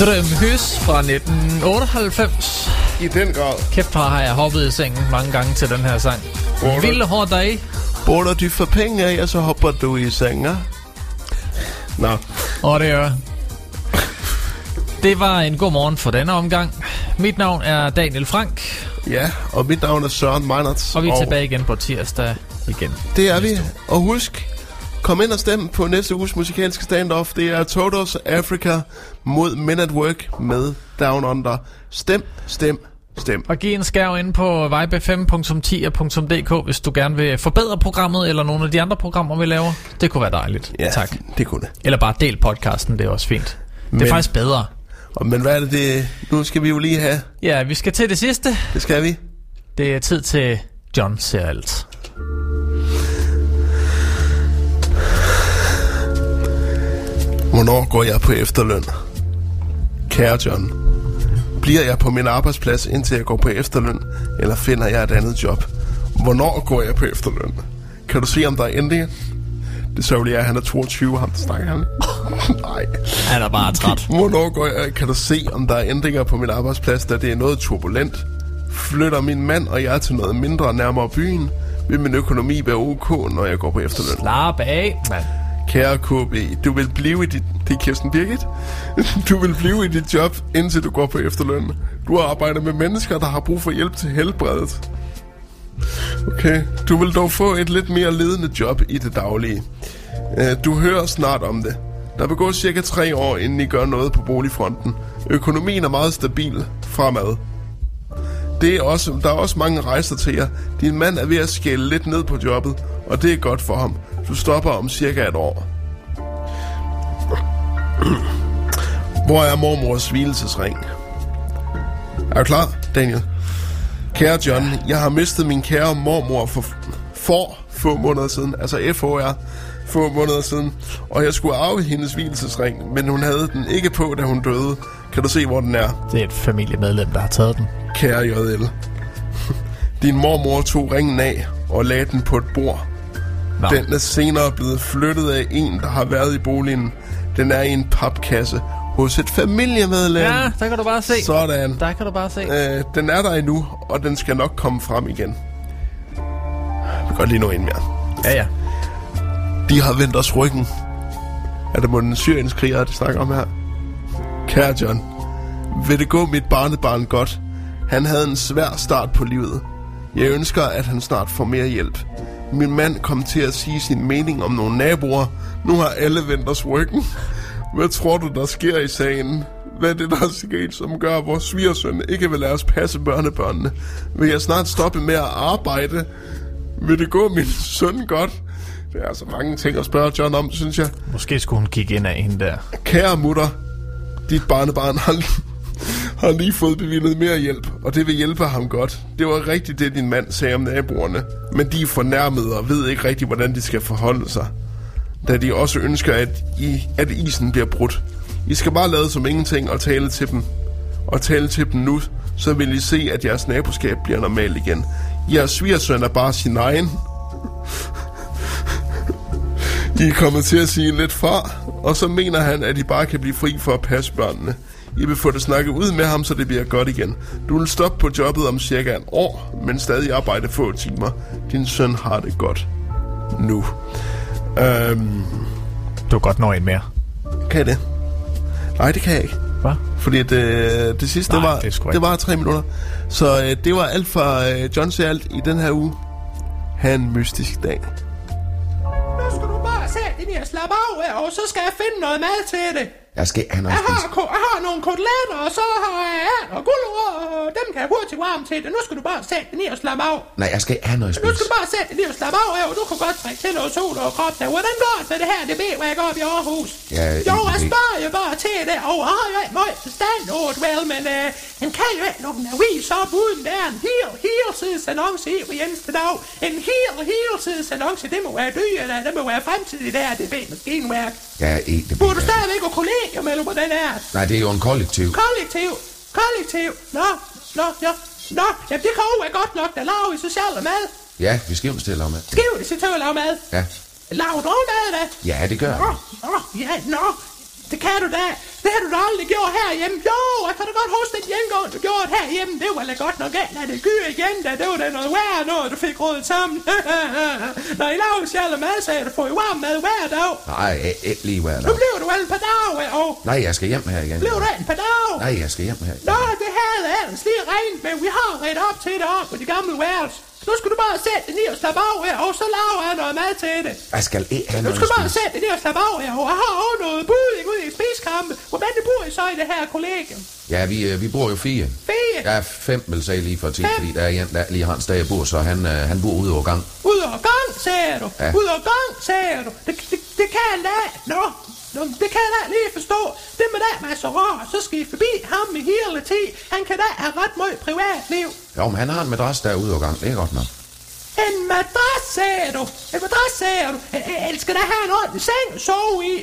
Drømhus fra 1998. I den grad. Kæft, har jeg hoppet i sengen mange gange til den her sang. Hvor Vilde hård dag. Border du for penge af, og så hopper du i senga. Nå, Og det er... Det var en god morgen for denne omgang. Mit navn er Daniel Frank, ja, og mit navn er Søren Meinerts. og vi er tilbage igen på tirsdag igen. Det er vi. Og husk, kom ind og stem på næste uges musikalske standoff. Det er Totos Africa mod Men at Work med Down Under. Stem, stem, stem. Og giv en skærv ind på vibe5.10.dk, hvis du gerne vil forbedre programmet, eller nogle af de andre programmer, vi laver. Det kunne være dejligt. Ja, Tak. det kunne det. Eller bare del podcasten, det er også fint. Det er Men- faktisk bedre. Og, men hvad er det, det, nu skal vi jo lige have? Ja, vi skal til det sidste. Det skal vi. Det er tid til John ser alt. Hvornår går jeg på efterløn? Kære John, bliver jeg på min arbejdsplads, indtil jeg går på efterløn, eller finder jeg et andet job? Hvornår går jeg på efterløn? Kan du se, om der er ændringer? Det sørgelige er, at han er 22, ham der snakker han. Nej. Han er bare træt. Hvornår går jeg? Kan du se, om der er ændringer på min arbejdsplads, da det er noget turbulent? Flytter min mand og jeg til noget mindre nærmere byen? Vil min økonomi være ok, når jeg går på efterløn? Slap af, mand. Kære KB, du vil blive i dit... Det er Kirsten Birgit. Du vil blive i dit job, indtil du går på efterløn. Du arbejder med mennesker, der har brug for hjælp til helbredet. Okay, du vil dog få et lidt mere ledende job i det daglige. Øh, du hører snart om det. Der vil gå cirka tre år, inden I gør noget på boligfronten. Økonomien er meget stabil fremad. Det er også, der er også mange rejser til jer. Din mand er ved at skælde lidt ned på jobbet, og det er godt for ham. Du stopper om cirka et år. Hvor er mormors hvilesesring? Er du klar, Daniel? Kære John, jeg har mistet min kære mormor for, for få måneder siden, altså FOR, få måneder siden, og jeg skulle arve hendes hvilesesring, men hun havde den ikke på, da hun døde. Kan du se, hvor den er? Det er et familiemedlem, der har taget den. Kære JL. Din mormor tog ringen af og lagde den på et bord. Nå. Den er senere blevet flyttet af en, der har været i boligen. Den er i en papkasse hos et familiemedlem. Ja, der kan du bare se. Sådan. Der kan du bare se. Øh, den er der endnu, og den skal nok komme frem igen. Vi kan godt lige nå en mere. Ja, ja. De har vendt os ryggen. Er det den syrienskrigere, de snakker om her? Kære John, vil det gå mit barnebarn godt? Han havde en svær start på livet. Jeg ønsker, at han snart får mere hjælp. Min mand kom til at sige sin mening om nogle naboer. Nu har alle vendt os ryggen. Hvad tror du, der sker i sagen? Hvad er det, der er sket, som gør, at vores svigersøn ikke vil lade os passe børnebørnene? Vil jeg snart stoppe med at arbejde? Vil det gå min søn godt? Det er altså mange ting at spørge John om, synes jeg. Måske skulle hun kigge ind af hende der. Kære mutter, dit barnebarn har, har lige fået bevillet mere hjælp, og det vil hjælpe ham godt. Det var rigtigt det, din mand sagde om naboerne, men de er fornærmede og ved ikke rigtigt, hvordan de skal forholde sig. Da de også ønsker, at, I, at isen bliver brudt. I skal bare lade som ingenting og tale til dem. Og tale til dem nu, så vil I se, at jeres naboskab bliver normalt igen. Jeres svigersøn er bare sin egen. I er kommet til at sige lidt fra, og så mener han, at I bare kan blive fri for at passe børnene. I vil få det snakket ud med ham, så det bliver godt igen. Du vil stoppe på jobbet om cirka en år, men stadig arbejde få timer. Din søn har det godt. Nu. Øhm, Du kan godt nå en mere. kan jeg det? Nej, det kan jeg ikke. Hvad? Fordi det, det sidste, Nej, det var, det det var tre minutter. Så øh, det var alt fra øh, John siger alt i den her uge. Ha' en mystisk dag. Nu skal du bare sætte det ned og slappe af, her, og så skal jeg finde noget mad til det. Jeg skal have noget Jeg har, jeg har nogle koteletter, og så har jeg ærter og gulerod, og dem kan jeg hurtigt varme til det. Nu skal du bare sætte det ned og slappe af. Nej, jeg skal have noget Nu spise. skal du bare sætte det ned og slappe af, her, og du kan godt trække til noget sol og krop der. Hvordan går det med det her, det ved, jeg op i Aarhus? Ja, Jo, jeg det. spørger jo bare til det, og jeg har jo ikke meget forstand over det, vel, men øh, han kan jo ikke lukke en avis op, uden der er en hel, helsidesannonce i hver eneste dag. En hel, helsidesannonce, det må være dyr, det må være fremtidigt der, det ved maskinværk. Ja, det Burde du stadigvæk gå kollegium, eller hvordan er det? Nej, det er jo en kollektiv. Kollektiv, kollektiv, nå, nå, nå, nå, jamen det koger er godt nok, der laver I socialt mad. Ja, vi skal jo stille om det. Skriv det, så til at lave mad. Ja. Laver du mad, da? Ja, det gør Nå, jeg. nå, ja, nå. Det kan du da. Det har du da aldrig gjort herhjemme. Jo, jeg kan da godt huske den gengang, du gjorde herhjemme. Det var da godt nok galt, at det gyr igen, da det var da noget værre noget, du fik rådet sammen. Når I laver sjæl og mad, så er du får jo varm mad hver dag. Nej, ikke- lige hver Nu dag. bliver du et par dage, og Nej, jeg skal hjem her igen. bliver du et par dage. Nej, jeg skal hjem her. Nå, det havde ellers lige regnet med. Vi har ret op til det op på de gamle værelse. Nu skal du bare sætte det ned og slappe af her, og så laver jeg noget mad til det. Jeg skal ikke have Nu skal du bare sætte det ned og slappe af her, og jeg har også noget buding ude i spiskampe. Hvordan det bor I så i det her kollegium? Ja, vi, øh, vi bor jo fire. Fire? Ja, fem vil sige lige for tid, fordi der er en, der lige har en sted, jeg bor, så han, øh, han bor ude over gang. Ud og gang, sagde du. Ja. Ud og gang, sagde du. Det, det, det kan jeg da. Nå, Nå, det kan jeg da lige forstå. Det med det med så rar, så skal I forbi ham i hele tid. Han kan da have ret meget privatliv. Jo, men han har en madras der ude over gang. Det er godt nok. En madras, sagde du. En madras, sagde du. Jeg elsker da have en ordentlig seng at sove i.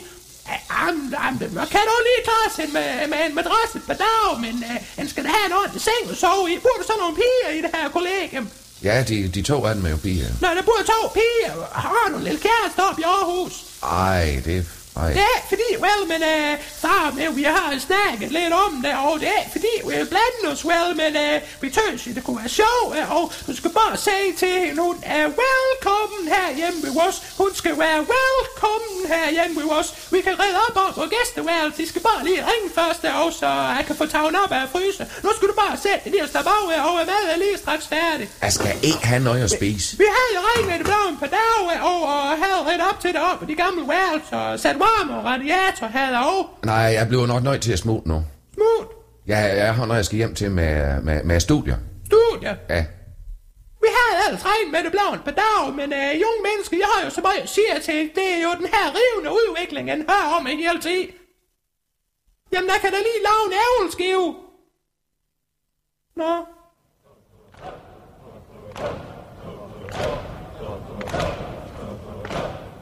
Jamen, jamen, man kan du lige klare sig med, med en madras et par dage, men uh, han skal da have en ordentlig seng at sove i. Bor der så nogle piger i det her kollegium? Ja, de, de to af dem er jo piger. Nå, der bor to piger. Har du en lille kæreste op i Aarhus? Ej, det... Ej. Det er fordi, well, men uh, far med, vi har snakket lidt om det, og det er fordi, vi vil blande os, well, men uh, vi tøs, det kunne være sjovt, uh, og du skal bare sige til hende, hun er velkommen her hjemme ved os. Hun skal være velkommen her hjemme ved os. Vi kan redde op op på gæsteværelse. De skal bare lige ringe først, og så jeg kan få taget op af fryse. Nu skal du bare sætte lige og slappe af, her, og mad er lige straks færdig. Jeg skal ikke have noget at spise. Vi havde jo regnet det blev på dage, og, og havde ret op til det op på de gamle værelser, og sat og radiator havde også. Nej, jeg bliver nok nødt til at smutte nu. Smut. Ja, jeg har noget, jeg skal hjem til med, med, med studier. Studier. Ja. Vi havde ellers regnet med det blev et par dage, men uh, unge mennesker, jeg har jo så meget at sige til, det er jo den her rivende udvikling, han hører om i hele tiden. Jamen, der kan da lige lave en ævelskive. Nå.